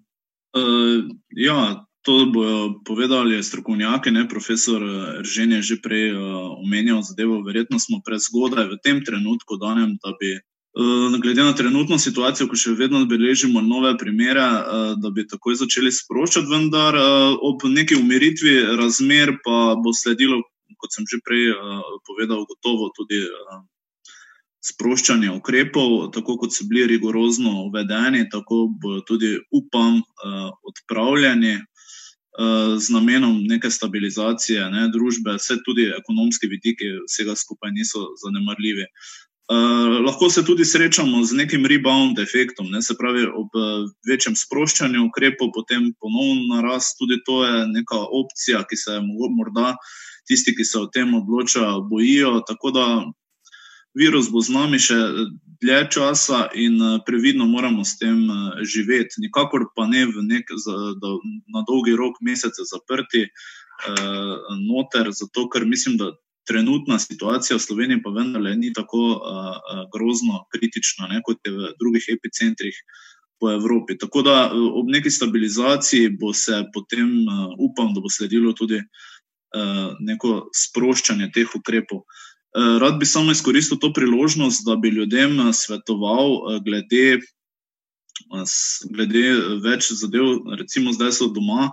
Uh, ja, to bodo povedali strokovnjaki, ne profesor Ržen je že prej uh, omenjal zadevo. Verjetno smo prezgodaj v tem trenutku, danem, da bi. Glede na trenutno situacijo, ko še vedno beležimo nove primere, da bi takoj začeli sproščati, vendar ob neki umiritvi razmer pa bo sledilo, kot sem že prej povedal, gotovo tudi sproščanje ukrepov, tako kot so bili rigorozno uvedeni, tako bodo tudi, upam, eh, odpravljeni eh, z namenom neke stabilizacije ne, družbe, vse tudi ekonomski vidiki vsega skupaj niso zanemarljivi. Uh, lahko se tudi srečamo z nekim rebound efektom, ne, se pravi, ob uh, večjem sproščanju ukrepov, potem ponovno narast. Tudi to je neka opcija, ki se morda tisti, ki se o tem odločajo, bojijo. Tako da virus bo z nami še eh, dlje časa in eh, previdno moramo s tem eh, živeti. Nikakor pa ne nek, za, da, na dolgi rok, mesece zaprti eh, noter, zato ker mislim, da trenutna situacija v Sloveniji pa vendarle ni tako eh, grozno kritična, ne, kot je v drugih epicentrih. Po Evropi. Tako da ob neki stabilizaciji bo se potem, uh, upam, da bo sledilo tudi uh, neko sproščanje teh ukrepov. Eh, rad bi samo izkoristil to priložnost, da bi ljudem eh, svetoval eh, glede, glede več zadev, recimo zdaj so doma,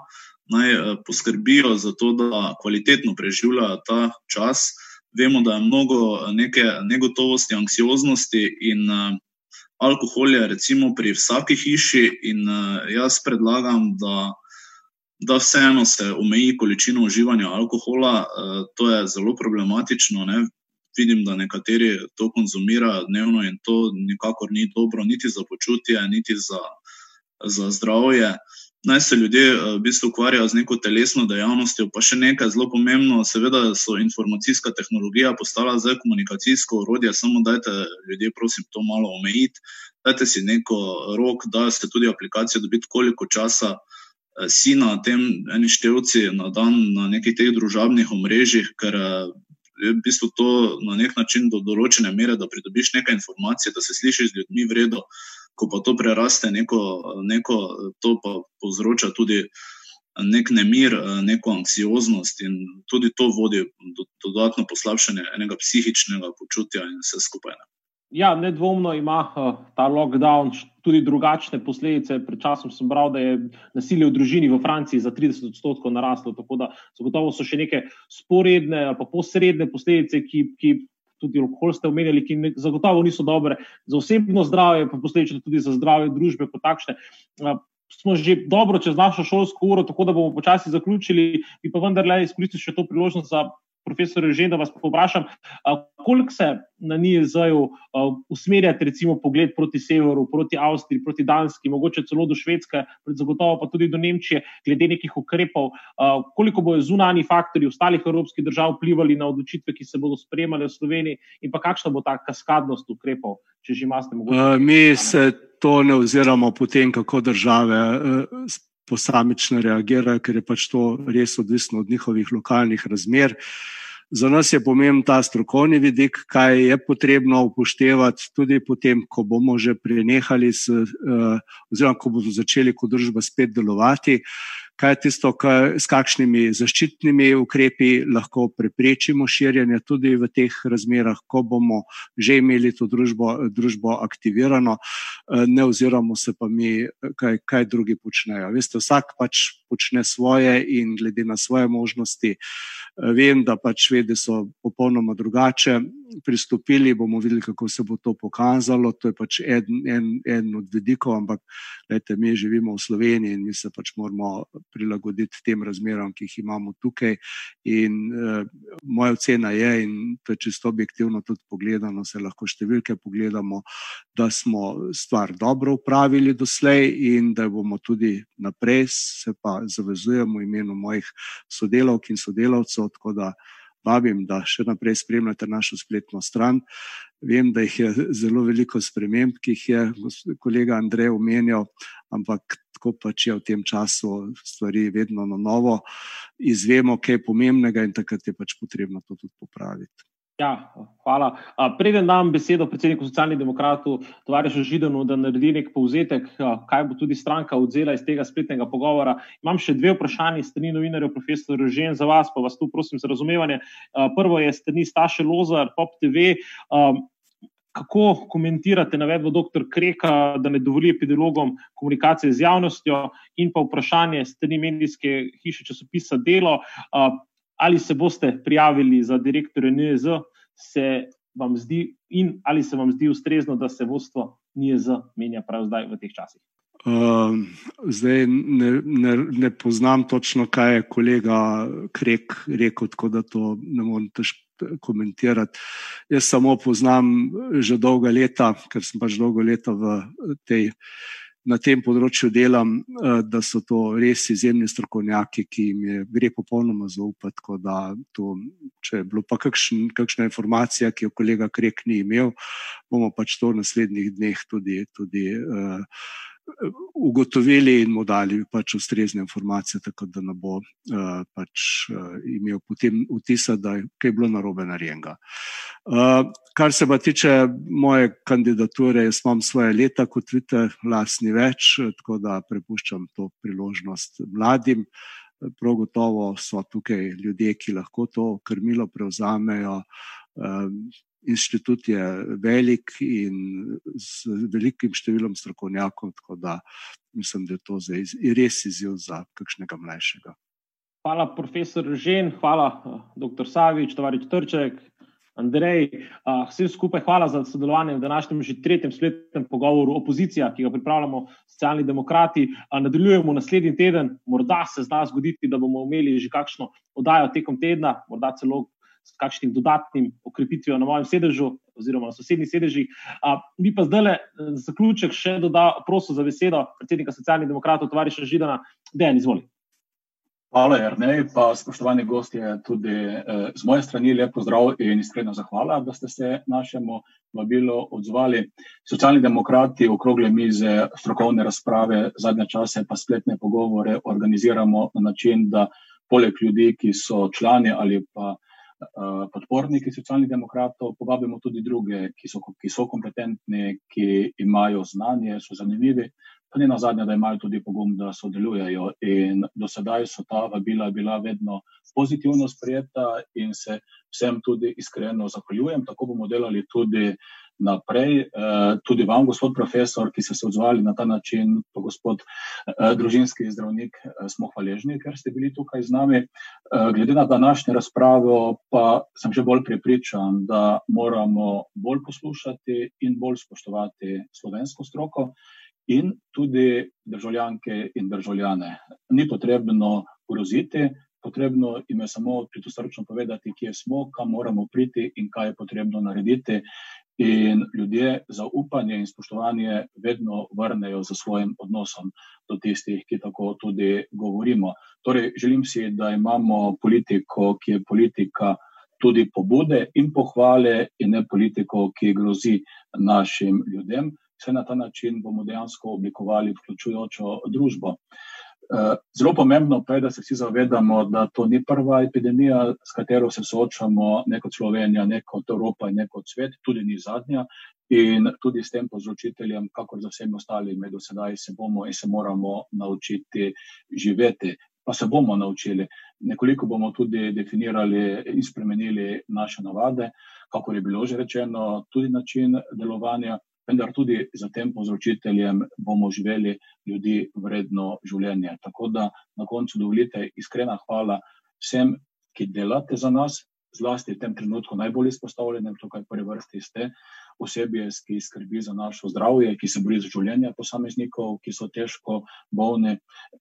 naj poskrbijo za to, da kvalitetno preživljajo ta čas. Vemo, da je mnogo neke negotovosti, anksioznosti in alkohol je recimo pri vsaki hiši in jaz predlagam, da da vseeno se omeji količino uživanja alkohola, to je zelo problematično. Ne? Vidim, da nekateri to konzumirajo dnevno in to nikakor ni dobro, niti za počutje, niti za, za zdravje. Naj se ljudje eh, v bistvu ukvarjajo z neko telesno dejavnostjo, pa še nekaj zelo pomembno, seveda, so informacijska tehnologija postala zdaj komunikacijsko urodje, samo dajte ljudje, prosim, to malo omejiti. Dajte si neko rok, da ste tudi aplikacijo dobiti, koliko časa eh, si na tem eni števci na dan na nekih teh družabnih omrežjih, ker eh, je v bistvu to na nek način do določene mere, da pridobiš nekaj informacije, da se slišiš z ljudmi vredno, ko pa to preraste neko, neko to pa povzroča tudi nek nemir, neko anksioznost in tudi to vodi do dodatno poslabšanje enega psihičnega počutja in vse skupaj. Ne. Ja, nedvomno ima uh, ta lockdown tudi drugačne posledice. Pred časom sem bral, da je nasilje v družini v Franciji za 30 odstotkov naraslo. Tako da zagotovo so še neke sporedne ali posredne posledice, ki, ki tudi alkohol ste omenjali, ki ne, zagotovo niso dobre za osebno zdravje, pa posledično tudi za zdravje družbe kot takšne. Uh, Smo že dobro čez našo šolsko uro, tako da bomo počasi zaključili, bi pa vendarle izkoristil še to priložnost za profesor Reže, da vas povprašam, koliko se na NIEZ-u usmerjate, recimo, pogled proti severu, proti Avstriji, proti Danski, mogoče celo do Švedske, zagotovo pa tudi do Nemčije, glede nekih ukrepov, koliko bojo zunani faktori ostalih evropskih držav vplivali na odločitve, ki se bodo sprejemale v Sloveniji, in pa kakšna bo ta kaskadnost ukrepov, če že imate mogoče. Mi se to ne oziramo potem, kako države posamično reagirajo, ker je pač to res odvisno od njihovih lokalnih razmer. Za nas je pomemben ta strokovni vidik, kaj je potrebno upoštevati, tudi potem, ko bomo že prenehali, s, uh, oziroma ko bomo začeli kot družba spet delovati kaj je tisto, kaj, s kakšnimi zaščitnimi ukrepi lahko preprečimo širjenje tudi v teh razmerah, ko bomo že imeli to družbo, družbo aktivirano, eh, ne oziramo se pa mi, kaj, kaj drugi počnejo. Veste, vsak pač počne svoje in glede na svoje možnosti. Eh, vem, da pač švedi so popolnoma drugače pristopili, bomo videli, kako se bo to pokazalo. To je pač eden, en, en od vidikov, ampak lejte, mi živimo v Sloveniji in mi se pač moramo prilagoditi tem razmeram, ki jih imamo tukaj. In uh, moja ocena je, in to je čisto objektivno tudi pogledano, se lahko številke pogledamo, da smo stvar dobro upravili doslej in da bomo tudi naprej, se pa zavezujemo v imenu mojih sodelavk in sodelavcev. Tako da vabim, da še naprej spremljate našo spletno stran. Vem, da jih je zelo veliko sprememb, ki jih je kolega Andrej omenjal, ampak tako pač je v tem času stvari vedno na novo. Izvemo, kaj je pomembnega in takrat je pač potrebno to tudi popraviti. Ja, hvala. Preden dam besedo predsedniku socialnih demokratov, tovarišu Židanu, da naredi nek povzetek, kaj bo tudi stranka odzela iz tega spletnega pogovora. Imam še dve vprašanje strani novinarjev, profesor Rožen, za vas, pa vas tu prosim za razumevanje. Prvo je strani Staše Lozar, Pop TV. Kako komentirate navedbo dr. Kreka, da ne dovoli epidemiologom komunikacije z javnostjo, in pa vprašanje strani medijske hiše časopisa Delo, ali se boste prijavili za direktorja NIZ, se vam zdi in ali se vam zdi ustrezno, da se vodstvo NIZ menja prav zdaj v teh časih? Uh, zdaj ne, ne, ne poznam točno, kaj je kolega Krek rekel, tako da to ne morem težko komentirati. Jaz samo poznam že dolga leta, ker sem pač dolgo leta v tej na tem področju delam, eh, da so to res izjemni strokovnjaki, ki jim je gre popolnoma zaupati. Da to, če je bilo pa kakšen, kakšna informacija, ki jo kolega Krek ni imel, bomo pač to v naslednjih dneh tudi. tudi uh, ugotovili in mu dali pač ustrezne informacije, tako da ne bo uh, pač, uh, imel potem vtisa, da je kaj bilo narobe narejenega. Uh, kar se pa tiče moje kandidature, jaz imam svoje leta, kot vidite, lasni več, tako da prepuščam to priložnost mladim. Prav gotovo so tukaj ljudje, ki lahko to krmilo prevzamejo. Inštitut je velik in z velikim številom strokovnjakov, tako da mislim, da je to res izziv za kakšnega mlajšega. Hvala, profesor Žen, hvala, dr. Savič, tovarič Trček, Andrej. Vsem skupaj hvala za sodelovanje v današnjem že tretjem spletnem pogovoru opozicija, ki ga pripravljamo socialni demokrati. Nadaljujemo naslednji teden, morda se zna zgoditi, da bomo imeli že kakšno oddajo tekom tedna, morda celo s kakšnim dodatnim okrepitvijo na mojem sedežu oziroma na sosednjih sedežih. Mi pa zdaj le za zaključek še dodam, prosim za besedo predsednika socialnih demokratov, tovariša Židana, Dejan, izvoli. Hvala, Jrnej, pa spoštovani gosti, tudi eh, z moje strani lepo zdrav in iskreno zahvala, da ste se našemu vabilu odzvali. Socialni demokrati okrogle mize, strokovne razprave, zadnje čase pa spletne pogovore organiziramo na način, da poleg ljudi, ki so člani ali pa Eh, podporniki socialnih demokratov, povabimo tudi druge, ki so, ki so kompetentni, ki imajo znanje, so zanimivi, pa ne na zadnje, da imajo tudi pogum, da sodelujejo. In do sedaj so ta vabila bila vedno pozitivno sprejeta in se vsem tudi iskreno zahvaljujem. Tako bomo delali tudi naprej. Eh, tudi vam, gospod profesor, ki ste se odzvali na ta način, pa gospod eh, družinski zdravnik, eh, smo hvaležni, ker ste bili tukaj z nami. Glede na današnjo razpravo, pa sem že bolj prepričan, da moramo bolj poslušati in bolj spoštovati slovensko stroko. In tudi državljanke in državljane. Ni potrebno groziti, potrebno je samo odkrito povedati, kje smo, kam moramo priti in kaj je potrebno narediti. In ljudje zaupanje in spoštovanje vedno vrnejo za svojim odnosom do tistih, ki tako tudi govorimo. Torej, želim si, da imamo politiko, ki je politika tudi pobude in pohvale, in ne politiko, ki grozi našim ljudem. Vse na ta način bomo dejansko oblikovali vključujočo družbo. Eh, zelo pomembno pa je, da se vsi zavedamo, da to ni prva epidemija, s katero se soočamo, ne kot Slovenija, ne kot Evropa in ne kot svet, tudi ni zadnja. In tudi s tem povzročiteljem, kakor za vsemi ostalimi, do sedaj se bomo in se moramo naučiti živeti. Pa se bomo naučili. Nekoliko bomo tudi definirali in spremenili naše navade, kako je bilo že rečeno, tudi način delovanja vendar tudi za tem povzročiteljem bomo živeli ljudi vredno življenje. Tako da na koncu dovolite iskrena hvala vsem, ki delate za nas, zlasti v tem trenutku najbolj izpostavljenem, tukaj v prvi vrsti ste osebje, ki skrbi za našo zdravje, ki se bori za življenje posameznikov, ki so težko bolni.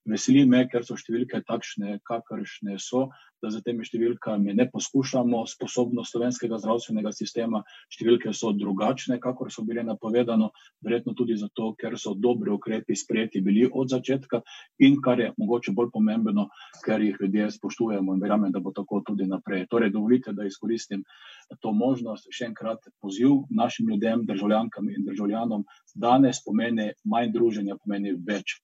Veseli me, ker so številke takšne, kakršne so, da za temi številkami ne poskušamo sposobnost slovenskega zdravstvenega sistema. Številke so drugačne, kakor so bile napovedano, verjetno tudi zato, ker so dobri ukrepi sprejeti bili od začetka in kar je mogoče bolj pomembno, ker jih ljudje spoštujemo in verjamem, da bo tako tudi naprej. Torej, dovolite, da izkoristim to možnost, še enkrat poziv našim ljudem, državljankam in državljanom, danes pomeni manj druženja, pomeni več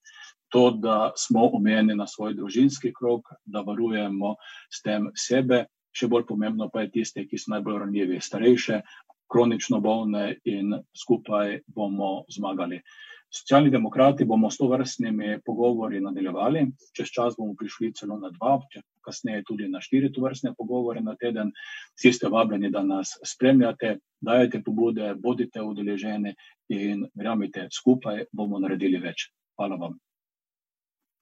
to, da smo omejeni na svoj družinski krog, da varujemo s tem sebe še bolj pomembno pa je tiste, ki so najbolj ranljivi, starejše, kronično bolne in skupaj bomo zmagali. Socialni demokrati bomo s to vrstnimi pogovori nadaljevali, čez čas bomo prišli celo na dva, kasneje tudi na štiri to vrstne pogovore na teden. Vsi ste vabljeni, da nas spremljate, dajete pobude, bodite udeleženi in verjamite, skupaj bomo naredili več. Hvala vam.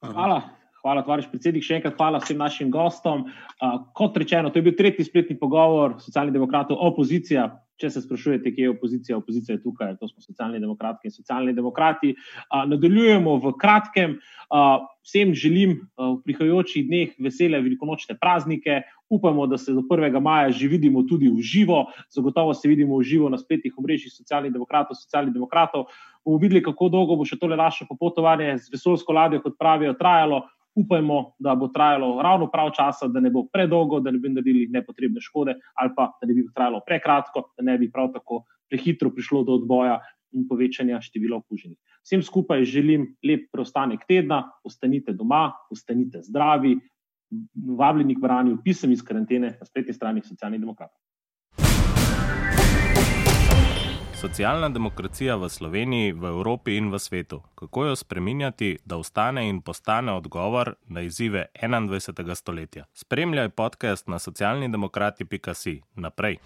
Hvala. Hvala, tvariš predsednik, še enkrat hvala vsem našim gostom. Uh, kot rečeno, to je bil tretji spletni pogovor socialnih demokratov, opozicija. Če se sprašujete, kje je opozicija, opozicija je tukaj, to smo socialni demokrati in socialni demokrati. Uh, nadaljujemo v kratkem. Uh, vsem želim uh, v prihajajočih dneh vesele velikonočne praznike. Upamo, da se do 1. maja že vidimo tudi v živo. Zagotovo se vidimo v živo na spletnih omrežjih socialnih demokratov, socialnih demokratov. Bomo videli, kako dolgo bo še tole naše popotovanje z vesolsko ladjo, kot pravijo, trajalo upajmo, da bo trajalo ravno prav časa, da ne bo predolgo, da ne bi naredili nepotrebne škode, ali pa da ne bi trajalo prekratko, da ne bi prav tako prehitro prišlo do odboja in povečanja števila okuženih. Vsem skupaj želim lep preostanek tedna, ostanite doma, ostanite zdravi, vabljeni k branju pisem iz karantene na spletni strani socialnih demokratov. Socialna demokracija v Sloveniji, v Evropi in v svetu. Kako jo spremenjati, da ostane in postane odgovor na izzive 21. stoletja? Spremljaj podcast na socialnidemokrati.si. Naprej.